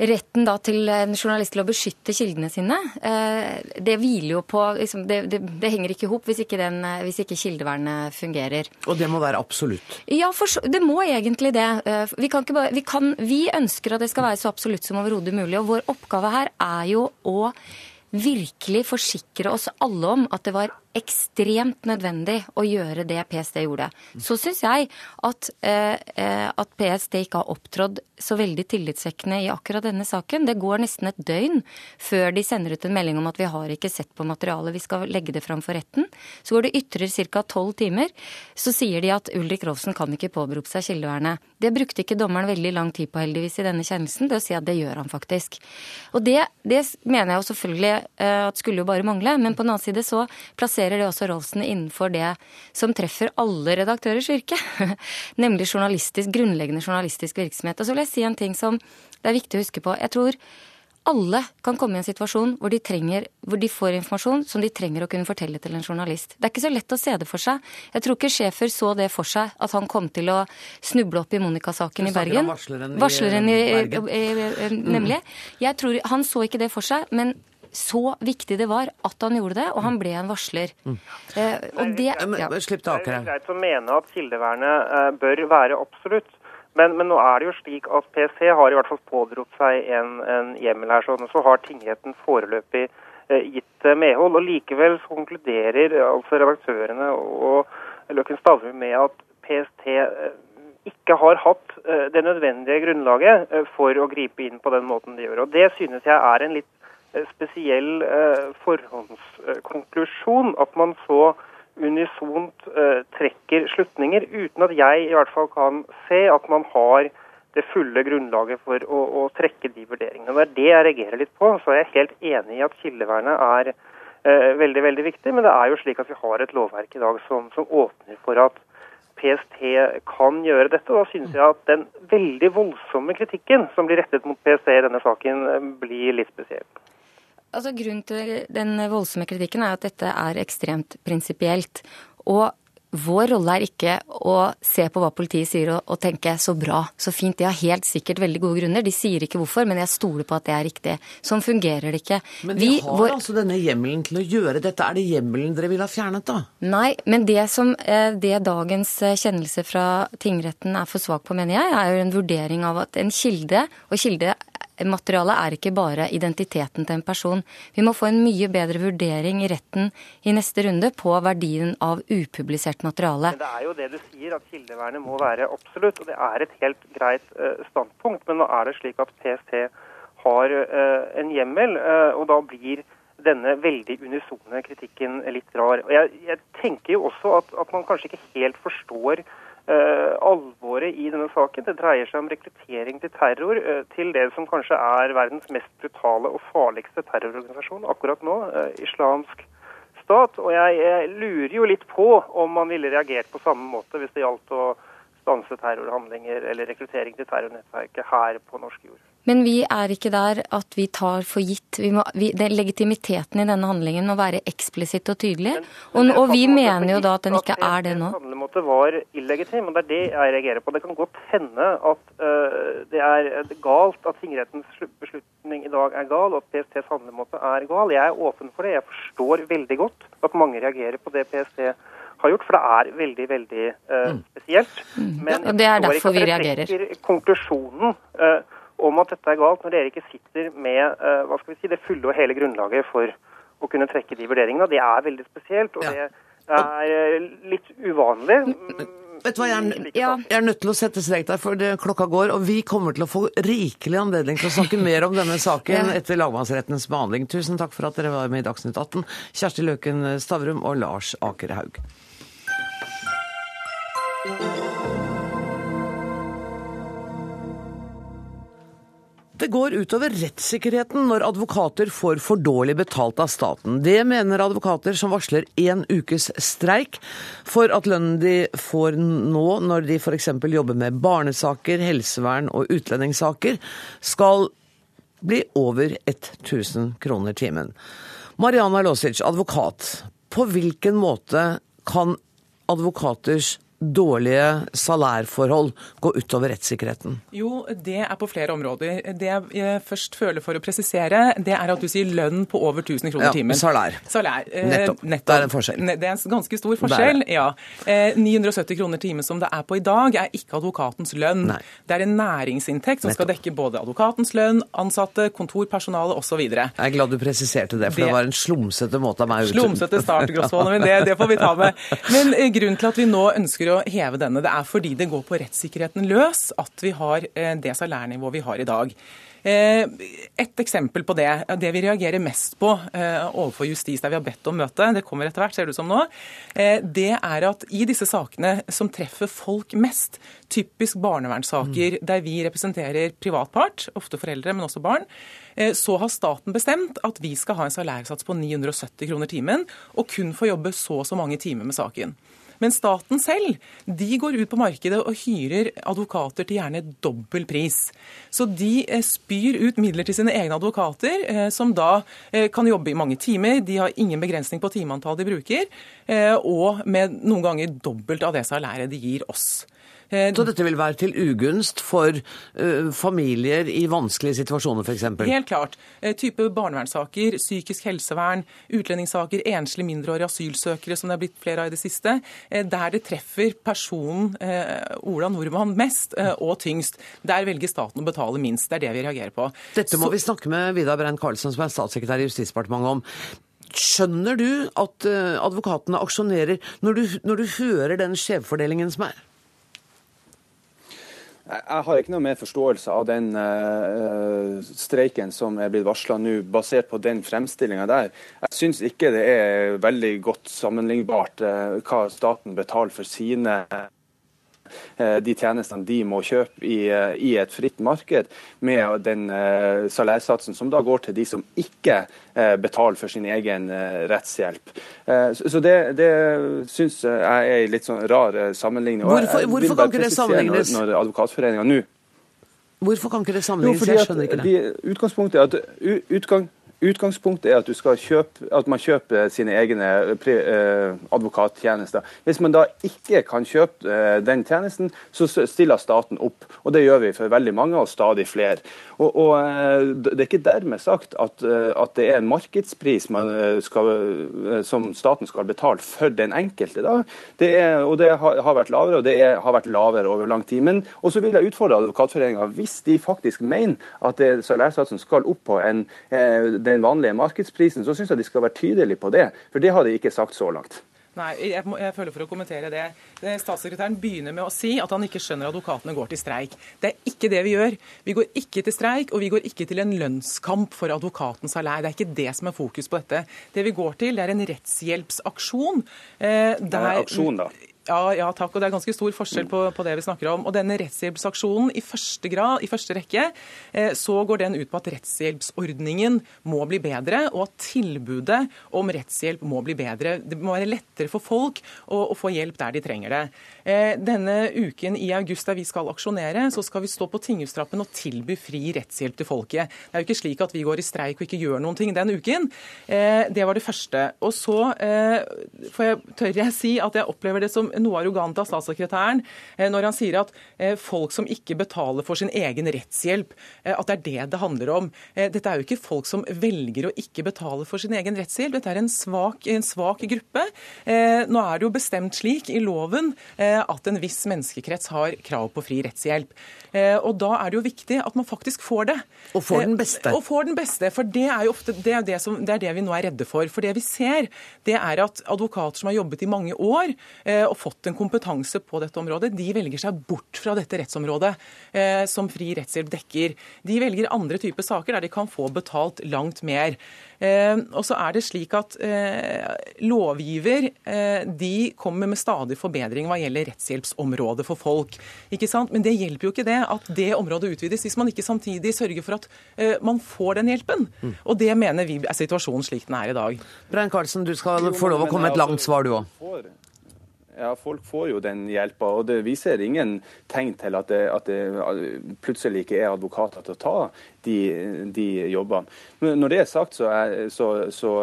retten da til en journalist til å beskytte kildene sine, eh, det hviler jo på liksom, det, det, det, henger ikke i hop hvis, hvis, ikke kildevernet fungerer. Og det må være absolutt? Ja, for, det må egentlig det. Eh, vi, bare, vi, kan, vi ønsker at det skal være så absolutt som overhodet mulig. Og vår oppgave her er jo å virkelig forsikre oss alle om at det var ekstremt nødvendig å gjøre det PST gjorde. Så syns jeg at, eh, eh at, PST ikke har opptrådt så veldig tillitsvekkende i akkurat denne saken. Det går nesten et døgn før de sender ut en melding om at vi har ikke sett på materialet, vi skal legge det fram for retten. Så går det ytterligere ca. tolv timer. Så sier de at Ulrik Rolfsen kan ikke påberope seg kildevernet. Det brukte ikke dommeren veldig lang tid på heldigvis i denne kjennelsen, det å si at det gjør han faktisk. Og det, det mener jeg jo selvfølgelig eh, at skulle jo bare mangle, men på den annen side så plasserer plasserer det også Rolfsen innenfor det som treffer alle redaktørers virke, nemlig journalistisk, grunnleggende journalistisk virksomhet. Og så vil jeg si en ting som det er viktig å huske på. Jeg tror alle kan komme i en situasjon hvor de, trenger, hvor de, får informasjon som de trenger å kunne fortelle til en journalist. Det er ikke så lett å se det for seg. Jeg tror ikke Schæfer så det for seg, at han kom til å snuble opp i Monica-saken i Bergen. Varsleren i, varsleren i, Bergen. Nemlig. Jeg tror, Han så ikke det for seg, men så viktig det var at han gjorde det, og han ble en varsler. Mm. Eh, og det, ja. Slipp taket her. Det er greit å mene at kildevernet eh, bør være absolutt. Men, men, nå er det jo slik at PST har i hvert fall pådrott seg en, en hjemmel her. sånn, Så har tingretten foreløpig eh, gitt eh, medhold. og Likevel så konkluderer altså redaktørene og Løkken Stavrum med at PST eh, ikke har hatt eh, det nødvendige grunnlaget for å gripe inn på den måten de gjør. Og Det synes jeg er en litt spesiell eh, forhåndskonklusjon. At man så unisont eh, trekker slutninger, uten at jeg i hvert fall kan se at man har det fulle grunnlaget for å, å trekke de vurderingene. Det er det jeg reagerer litt på. Så er jeg helt enig i at kildevernet er eh, veldig veldig viktig. Men det er jo slik at vi har et lovverk i dag som, som åpner for at PST kan gjøre dette. Og da synes jeg at den veldig voldsomme kritikken som blir rettet mot PST i denne saken, blir litt spesiell. Altså, grunnen til den voldsomme kritikken er at dette er ekstremt prinsipielt. Og vår rolle er ikke å se på hva politiet sier og, og, tenke så bra, så fint. De har helt sikkert veldig gode grunner. De sier ikke hvorfor, men jeg stoler på at det er riktig. Sånn fungerer det ikke. Men de har vår... altså denne hjemmelen til å gjøre dette. Er det hjemmelen dere vil ha fjernet, da? Nei, men det som eh, det dagens eh, kjennelse fra tingretten er for svak på, mener jeg, er jo en vurdering av at en kilde, og kilde materialet er ikke bare identiteten til en person. Vi må få en mye bedre vurdering i retten i neste runde på verdien av upublisert materiale. Men Det er jo det du sier, at kildevernet må være absolutt. Og det er et helt greit uh, standpunkt. Men nå er det slik at PST har uh, en hjemmel, uh, og da blir denne veldig unisone kritikken litt rar. Og jeg, jeg tenker jo også at, at man kanskje ikke helt forstår alvoret i denne saken. Det dreier seg om rekruttering til terror uh, til det som kanskje er verdens mest brutale og farligste terrororganisasjon akkurat nå, uh, islamsk stat. Og jeg, lurer jo litt på om man ville reagert på samme måte hvis det gjaldt å stanse terrorhandlinger eller rekruttering til terrornettverket her på norsk jord. Men vi er ikke der at vi tar for gitt vi må, vi, det, Legitimiteten i denne handlingen må være eksplisitt og tydelig. Men, men og, og vi mener jo da at den ikke er det nå. At handlemåte var illegitim, og det er det jeg reagerer på. Det kan godt hende at uh, det er galt at tingrettens beslutning i dag er gal, og at PSTs handlemåte er gal. Jeg er åpen for det. Jeg forstår veldig godt at mange reagerer på det PST har gjort, for det er veldig, veldig uh, spesielt. Mm. Men ja, det er derfor vi reagerer. Konklusjonen uh, om at dette er galt, når dere ikke sitter med uh, hva skal vi si, det fulle og hele grunnlaget for å kunne trekke de vurderingene. Det er veldig spesielt, og ja. det er litt uvanlig. Vet du hva, jeg er, jeg er, nødt til å sette strek der, for det, klokka går. Og vi kommer til å få rikelig anledning til å snakke mer om denne saken etter lagmannsrettens behandling. Tusen takk for at dere var med i Dagsnytt 18, Kjersti Løken Stavrum og Lars Akerhaug. Det går utover rettssikkerheten når advokater får for dårlig betalt av staten. Det mener advokater som varsler én ukes streik for at lønnen de får nå når de f.eks. jobber med barnesaker, helsevern og utlendingssaker, skal bli over 1000 kroner timen. Mariana Losic, advokat. På hvilken måte kan advokaters dårlige salærforhold gå utover rettssikkerheten? Jo, det er på flere områder. Det jeg først føler for å presisere, det er at du sier lønn på over 1000 kroner ja, timen. Salær. Salær. Eh, nettopp. nettopp. Det er en forskjell. Det er en ganske stor forskjell, ja. 970 eh, kroner timen som det er på i dag, er ikke advokatens lønn. Nei. Det er en næringsinntekt som nettopp. skal dekke både advokatens lønn, ansatte, kontorpersonale osv. Jeg er glad du presiserte det, for det, det var en slumsete måte av meg Slumsete start, Grosvold, men det, det får vi ta med. Men eh, grunnen til at vi nå ønsker å heve denne. Det er fordi det går på rettssikkerheten løs at vi har eh, det salærnivået vi har i dag. Eh, et eksempel på det, det vi reagerer mest på eh, overfor justis, der vi har bedt om møte, det kommer etter hvert, ser det ut som nå, det er at i disse sakene som treffer folk mest, typisk barnevernssaker mm. der vi representerer privatpart, ofte foreldre, men også barn, så har staten bestemt at vi skal ha en salærsats på 970 kroner timen, og kun få jobbe så og så mange timer med saken. Men staten selv de går ut på markedet og hyrer advokater til gjerne dobbel pris. Så de eh, spyr ut midler til sine egne advokater, eh, som da eh, kan jobbe i mange timer. De har ingen begrensning på timeantallet de bruker, og med noen ganger dobbelt av det salæret de gir oss. Eh, Så dette vil være til ugunst for uh, familier i vanskelige situasjoner f.eks.? Helt klart. Uh, type barnevernssaker, psykisk helsevern, utlendingssaker, enslige mindreårige asylsøkere, som det er blitt flere av i det siste. Uh, der det treffer personen Ola Nordmann mest og tyngst. Der velger staten å betale minst. Det er det vi reagerer på. Dette må Så... vi snakke med Vidar Brein Karlsen, som er statssekretær i Justisdepartementet om. Skjønner du at advokatene aksjonerer når du, når du hører den skjevfordelingen som er? Jeg har ikke noe mer forståelse av den uh, streiken som er blitt varsla nå, basert på den fremstillinga der. Jeg syns ikke det er veldig godt sammenlignbart uh, hva staten betaler for sine de tjenestene de må kjøpe i, eh, i et fritt marked, med den uh, salærsatsen som da går til de som ikke betaler for sin egen rettshjelp. så, det, det syns jeg er en litt sånn rar sammenligning. Hvorfor, hvorfor kan ikke det sammenlignes? Når, når Advokatforeninga nå Hvorfor kan ikke det sammenlignes? Jeg skjønner ikke det. De, utgangspunktet er at utgang, Utgangspunktet er at, kjøpe, at, man kjøper sine egne eh, advokattjenester. Hvis man da ikke kan kjøpe eh, den tjenesten, så stiller staten opp. Og det gjør vi for veldig mange, og stadig flere. Og, og eh, Det er ikke dermed sagt at, at det er en markedspris skal, som staten skal betale for den enkelte. Da. Det er, og det har, vært lavere, og det er, har vært lavere over lang tid. Men også vil jeg utfordre Advokatforeninga, hvis de faktisk mener at salærsatsen skal opp på en, den den vanlige markedsprisen, så syns jeg de skal være tydelige på det. For det har de ikke sagt så langt. Nei, jeg, må, jeg, føler for å kommentere det. Statssekretæren begynner med å si at han ikke skjønner at advokatene går til streik. Det er ikke det vi gjør. Vi går ikke til streik, og vi går ikke til en lønnskamp for advokatens salær. Det er ikke det som er fokus på dette. Det vi går til, det er en rettshjelpsaksjon. Eh, der, aksjon, da? Ja, ja, takk. Og det er ganske stor forskjell på, på det vi snakker om. Og denne rettshjelpsaksjonen, i første grad, i første rekke, eh, så går den ut på at rettshjelpsordningen må bli bedre, og at tilbudet om rettshjelp må bli bedre. Det må være lettere for folk å, å få hjelp der de trenger det. Eh, denne uken i august der vi skal aksjonere, så skal vi stå på Tinghustrappen og tilby fri rettshjelp til folket. Det er jo ikke slik at vi går i streik og ikke gjør noen ting den uken. Eh, det var det første. Og så eh, får jeg, tør jeg si at jeg opplever det som noe arrogant av statssekretæren når han sier at folk som ikke betaler for sin egen rettshjelp, at det er det det handler om. Dette er jo ikke folk som velger å ikke betale for sin egen rettshjelp. Dette er en svak, en svak gruppe. Nå er det jo bestemt slik i loven at en viss menneskekrets har krav på fri rettshjelp. Og da er det jo viktig at man faktisk får det. Og får den beste. Og får den beste, for det er jo ofte det, er det, som, det, er det vi nå er redde for. For det vi ser, det er at advokater som har jobbet i mange år og fått en kompetanse på dette området, de velger seg bort fra dette rettsområdet eh, som fri rettshjelp dekker. De velger andre typer saker der de kan få betalt langt mer. Eh, og så er det slik at eh, lovgiver eh, de kommer med stadig forbedring hva gjelder rettshjelpsområdet for folk. Ikke sant? Men det hjelper jo ikke det at det området utvides, hvis man ikke samtidig sørger for at man får den hjelpen. Mm. Og det mener vi er situasjonen slik den er i dag. Brein Karlsen, du skal få lov å komme med et langt svar, du òg. Ja, folk får jo den hjelpa. Og det viser ingen tegn til at det, at det plutselig ikke er advokater til å ta de, de jobbene. Men når det er sagt, så, er, så, så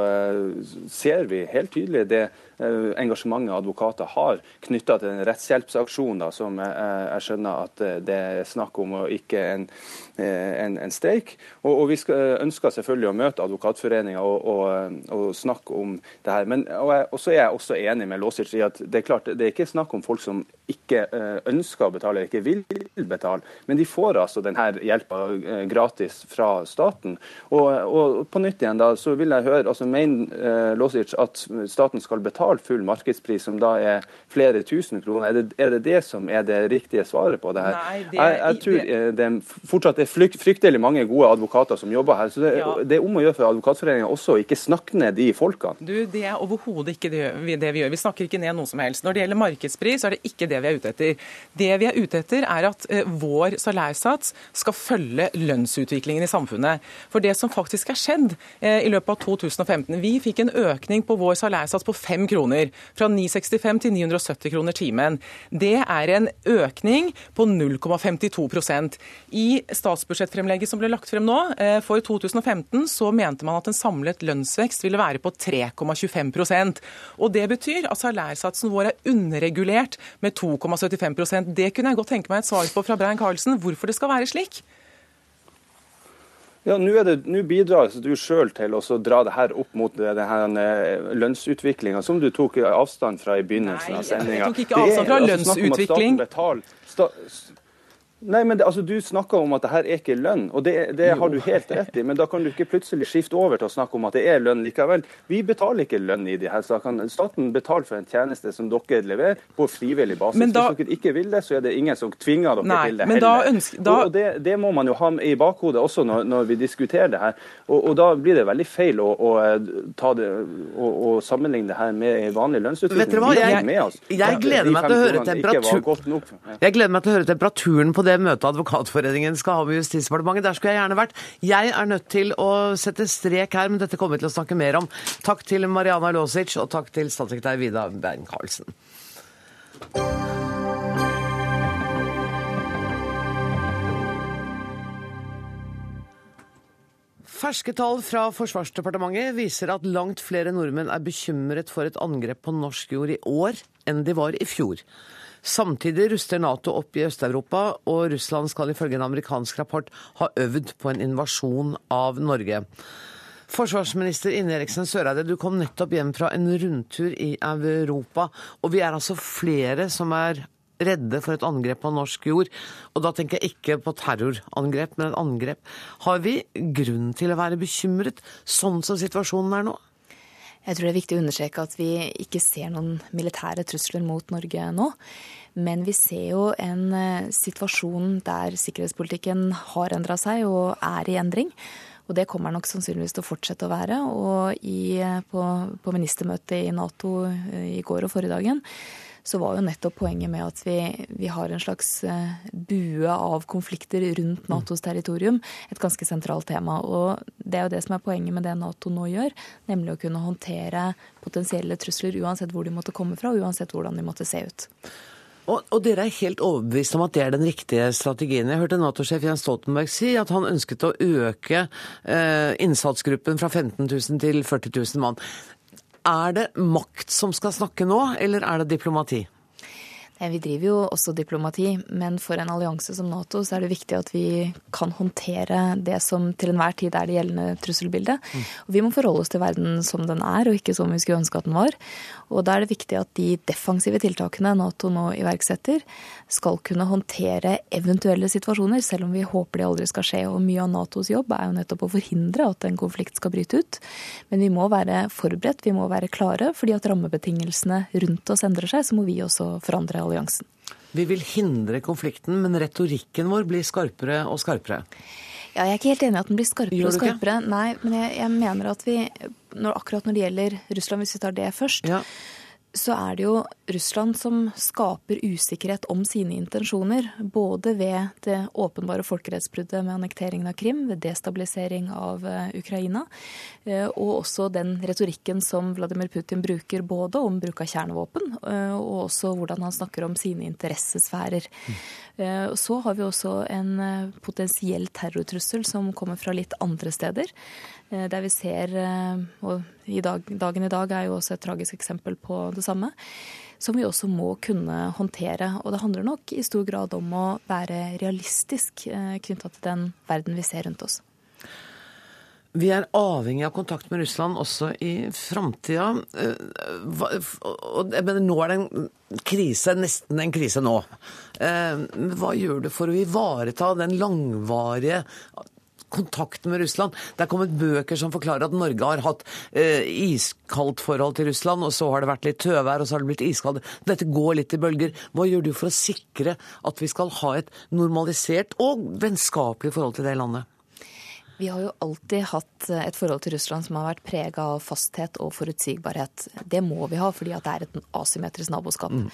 ser vi helt tydelig det Eh, engasjementet advokater har knytta til den rettshjelpsaksjonen, som jeg, jeg, skjønner at eh, det er snakk om, og ikke en, eh, en, en streik. Og, og, Vi skal, ønsker selvfølgelig å møte Advokatforeninga og, og, og, snakke om det her. Men, og, så er jeg også enig med Låsic i at det er klart, det er ikke snakk om folk som ikke ønsker å betale eller ikke vil betale, men de får altså denne hjelpa gratis fra staten. Og, på nytt igjen da, så vil jeg høre, altså Mener Losic at staten skal betale full markedspris, som da er flere tusen kroner. Er det, er det, det som er det riktige svaret på det her? Nei, det jeg, jeg, tror det, det fortsatt er fryktelig mange gode advokater som jobber her. så Det, ja. det er om å gjøre for Advokatforeningen også å ikke snakke ned de folkene. Du, Det er overhodet ikke det, det, vi gjør. Vi snakker ikke ned noe som helst. Når det gjelder markedspris, så er det ikke det vi er ute etter. Det vi er ute etter, er at uh, vår salærsats skal følge lønnsutviklingen i samfunnet. For det som faktisk er skjedd eh, i løpet av 2015 Vi fikk en økning på vår salærsats på 5 kroner. Fra 965 til 970 kroner timen. Det er en økning på 0,52% I statsbudsjettfremlegget som ble lagt frem nå, eh, for 2015, så mente man at en samlet lønnsvekst ville være på 3,25% Og Det betyr at salærsatsen vår er underregulert med 2,75% Det kunne jeg godt tenke meg et svar på fra Brein Karlsen, hvorfor det skal være slik. Ja, Nå bidrar altså du sjøl til å dra det her opp mot denne eh, lønnsutviklinga som du tok avstand fra i begynnelsen Nei, av sendinga. Jeg tok ikke avstand fra lønnsutvikling. Nei, men det, altså, Du snakker om at det her er ikke lønn, og det, det har du helt rett i. Men da kan du ikke plutselig skifte over til å snakke om at det er lønn likevel. Vi betaler ikke lønn i de her sakene. Staten betaler for en tjeneste som dere leverer på frivillig basis. Da, Hvis dere ikke vil det, så er det ingen som tvinger dere nei, til det heller. Da ønsker, da, og det, det, må man jo ha i bakhodet også når, når vi diskuterer det her. Og, og, da blir det veldig feil å, å, å, å sammenligne det her med en vanlig lønnsutvikling. Vet dere hva? Jeg, jeg. Jeg gleder meg til å høre temperaturen på det møtet Advokatforeningen skal ha med Justisdepartementet. Der skulle jeg gjerne vært. Jeg er nødt til å sette strek her, men dette kommer vi til å snakke mer om. Takk til Mariana Losic, og takk til statssekretær Vida Bein-Karlsen. Ferske tall fra Forsvarsdepartementet viser at langt flere nordmenn er bekymret for et angrep på norsk jord i år enn de var i fjor. Samtidig ruster Nato opp i Øst-Europa, og Russland skal ifølge en amerikansk rapport ha øvd på en invasjon av Norge. Forsvarsminister Ine Eriksen Søreide, du kom nettopp hjem fra en rundtur i Europa. Og vi er altså flere som er redde for et angrep på norsk jord. Og da tenker jeg ikke på terrorangrep, men et angrep. Har vi grunn til å være bekymret, sånn som situasjonen er nå? Jeg tror det er viktig å understreke at vi ikke ser noen militære trusler mot Norge nå. Men vi ser jo en eh, situasjon der sikkerhetspolitikken har endra seg og er i endring. Og det kommer nok sannsynligvis til å fortsette å være. Og i, eh, på, på ministermøtet i Nato eh, i går og forrige dagen så var jo nettopp poenget med at vi, vi, har en slags eh, bue av konflikter rundt mm. Natos territorium, et ganske sentralt tema. Og det er jo det som er poenget med det Nato nå gjør, nemlig å kunne håndtere potensielle trusler uansett hvor de måtte komme fra, og uansett hvordan de måtte se ut. Og, og, dere er helt overbevist om at det er den riktige strategien. Jeg hørte Nato-sjef Jens Stoltenberg si at han ønsket å øke eh, innsatsgruppen fra 15 000 til 40 000 mann. Er det makt som skal snakke nå, eller er det diplomati? Vi driver jo også diplomati, men for en allianse som Nato så er det viktig at vi kan håndtere det som til enhver tid er det gjeldende trusselbildet. Mm. Og vi må forholde oss til verden som den er, og ikke som vi skulle ønske at den var. Og da er det viktig at de defensive tiltakene Nato nå iverksetter, skal kunne håndtere eventuelle situasjoner, selv om vi håper de aldri skal skje. Og mye av Natos jobb er jo nettopp å forhindre at en konflikt skal bryte ut. Men vi må være forberedt, vi må være klare, fordi at rammebetingelsene rundt oss endrer seg, så må vi også forandre alliansen. Vi vil hindre konflikten, men retorikken vår blir skarpere og skarpere. Ja, jeg er ikke helt enig i at den blir skarpere og skarpere. Nei, men jeg, jeg, mener at vi, når, akkurat når det gjelder Russland, hvis vi tar det først, ja. Så er det jo Russland som skaper usikkerhet om sine intensjoner. Både ved det åpenbare folkerettsbruddet med annekteringen av Krim, ved destabilisering av eh, Ukraina, eh, og også den retorikken som Vladimir Putin bruker både om bruk av kjernevåpen, eh, og også hvordan han snakker om sine interessesfærer. Så har vi også en potensiell terrortrussel som kommer fra litt andre steder. Der vi ser, og i dag, dagen i dag er jo også et tragisk eksempel på det samme, som vi også må kunne håndtere. Og det handler nok i stor grad om å være realistisk eh, knytta til den verden vi ser rundt oss. Vi er avhengig av kontakt med Russland også i framtida. Eh, nå er det en krise, nesten en krise nå. Eh, hva gjør du for å ivareta den langvarige kontakten med Russland. Det er kommet bøker som forklarer at Norge har hatt eh, iskaldt forhold til Russland, og så har det vært litt tøvær, og så har det blitt iskaldt. Dette går litt i bølger. Hva gjør du for å sikre at vi skal ha et normalisert og vennskapelig forhold til det landet? Vi har jo alltid hatt et forhold til Russland som har vært prega av fasthet og forutsigbarhet. Det må vi ha, fordi det er et asymmetrisk naboskap. Mm.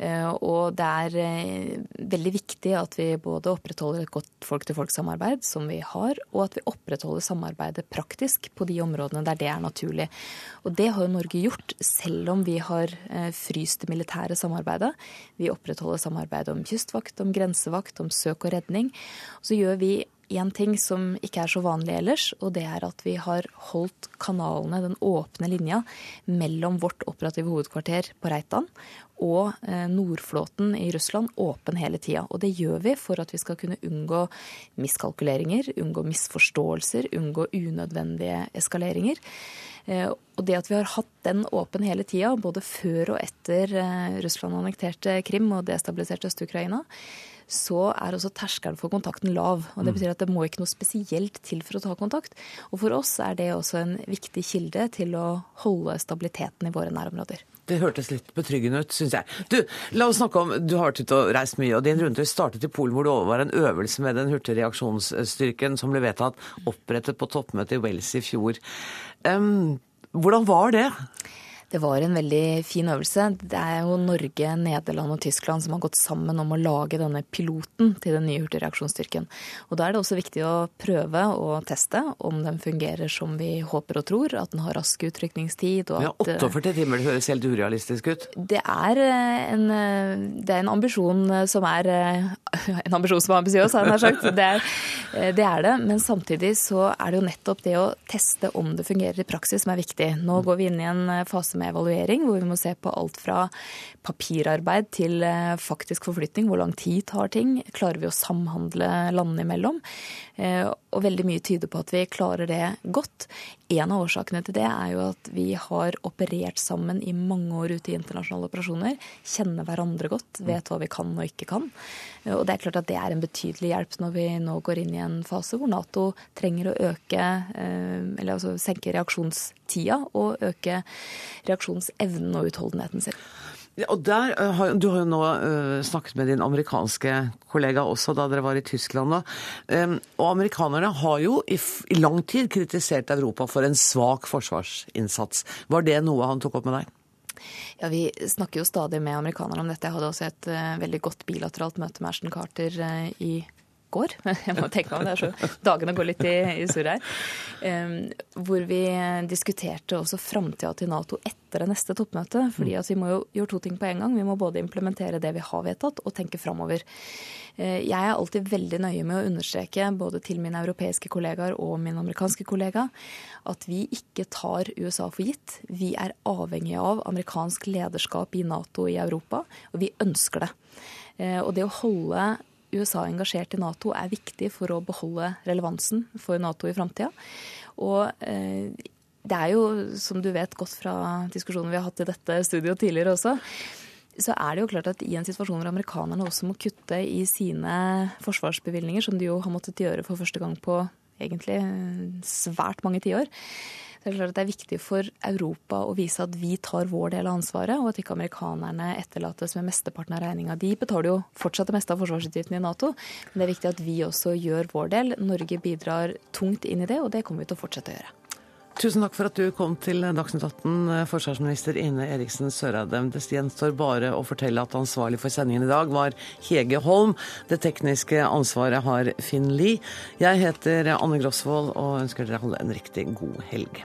Eh, og det er eh, veldig viktig at vi både opprettholder et godt folk-til-folk-samarbeid, som vi har, og at vi opprettholder samarbeidet praktisk på de områdene der det er naturlig. Og det har jo Norge gjort, selv om vi har eh, fryst det militære samarbeidet. Vi opprettholder samarbeidet om kystvakt, om grensevakt, om søk og redning. Så gjør vi én ting som ikke er så vanlig ellers, og det er at vi har holdt kanalene, den åpne linja, mellom vårt operative hovedkvarter på Reitan og eh, Nordflåten i Russland åpen hele tida. Og det gjør vi for at vi skal kunne unngå miskalkuleringer, unngå misforståelser, unngå unødvendige eskaleringer. Eh, og det at vi har hatt den åpen hele tida, både før og etter eh, Russland annekterte Krim og destabiliserte Øst-Ukraina, så er også terskelen for kontakten lav. og Det mm. betyr at det må ikke noe spesielt til for å ta kontakt. Og for oss er det også en viktig kilde til å holde stabiliteten i våre nærområder. Det hørtes litt betryggende ut, syns jeg. Du, la oss snakke om, du har vært ute og reist mye, og din rundtur startet i Polen, hvor det var en øvelse med den hurtige reaksjonsstyrken som ble vedtatt opprettet på toppmøtet i Wales i fjor. Um, hvordan var det? Det var en veldig fin øvelse. Det er jo Norge, Nederland og Tyskland som har gått sammen om å lage denne piloten til den nye hurtigreaksjonsstyrken. Og da er det også viktig å prøve og teste om den fungerer som vi håper og tror. At den har rask utrykningstid. Og at, ja, 48 timer, det høres helt urealistisk ut. Det er eh, en, eh, det er en ambisjon som er En ambisjon som er ambisiøs, har jeg nær sagt. Det er, eh, det er det. Men samtidig så er det jo nettopp det å teste om det fungerer i praksis som er viktig. Nå går vi inn i en fase med evaluering, hvor vi må se på alt fra papirarbeid til eh, faktisk forflytning. Hvor lang tid tar ting? Klarer vi å samhandle landene imellom? Eh, og veldig mye tyder på at vi klarer det godt. En av årsakene til det er jo at vi har operert sammen i mange år ute i internasjonale operasjoner. Kjenner hverandre godt, vet hva vi kan og ikke kan. Eh, og det er klart at det er en betydelig hjelp når vi nå går inn i en fase hvor Nato trenger å øke, eller altså senke reaksjonstida og øke reaksjonsevnen og utholdenheten sin. Og der, uh, Du har jo nå snakket med din amerikanske kollega også da dere var i Tyskland. Um, og amerikanerne har jo i, lang tid kritisert Europa for en svak forsvarsinnsats. Var det noe han tok opp med deg? Ja, Vi snakker jo stadig med amerikanerne om dette. Jeg hadde også et uh, veldig godt bilateralt møte med Ashton Carter i går. Jeg må tenke meg om det er så dagene går litt i, i surr her. Um, hvor vi diskuterte også framtida til Nato etter det neste toppmøtet. fordi at vi må jo gjøre to ting på en gang. Vi må både implementere det vi har vedtatt, og tenke framover. Uh, jeg er alltid veldig nøye med å understreke, både til mine europeiske kollegaer og min amerikanske kollega, at vi ikke tar USA for gitt. Vi er avhengig av amerikansk lederskap i Nato i Europa, og vi ønsker det. Uh, og det å holde USA engasjert i Nato er viktig for å beholde relevansen for Nato i framtida. Og eh, det er jo, som du vet godt fra diskusjonen vi har hatt i dette studioet tidligere også, så er det jo klart at i en situasjon hvor amerikanerne også må kutte i sine forsvarsbevilgninger, som de jo har måttet gjøre for første gang på egentlig svært mange tiår, det er klart at det er viktig for Europa å vise at vi tar vår del av ansvaret, og at ikke amerikanerne etterlates med mesteparten av regninga. De betaler jo fortsatt det meste av forsvarsutgiftene i Nato, men det er viktig at vi også gjør vår del. Norge bidrar tungt inn i det, og det kommer vi til å fortsette å gjøre. Tusen takk for at du kom til Dagsnytt 18, forsvarsminister Ine Eriksen Søreide. Det gjenstår bare å fortelle at ansvarlig for sendingen i dag var Hege Holm. Det tekniske ansvaret har Finn Lie. Jeg heter Anne Grosvold og ønsker dere alle en riktig god helg.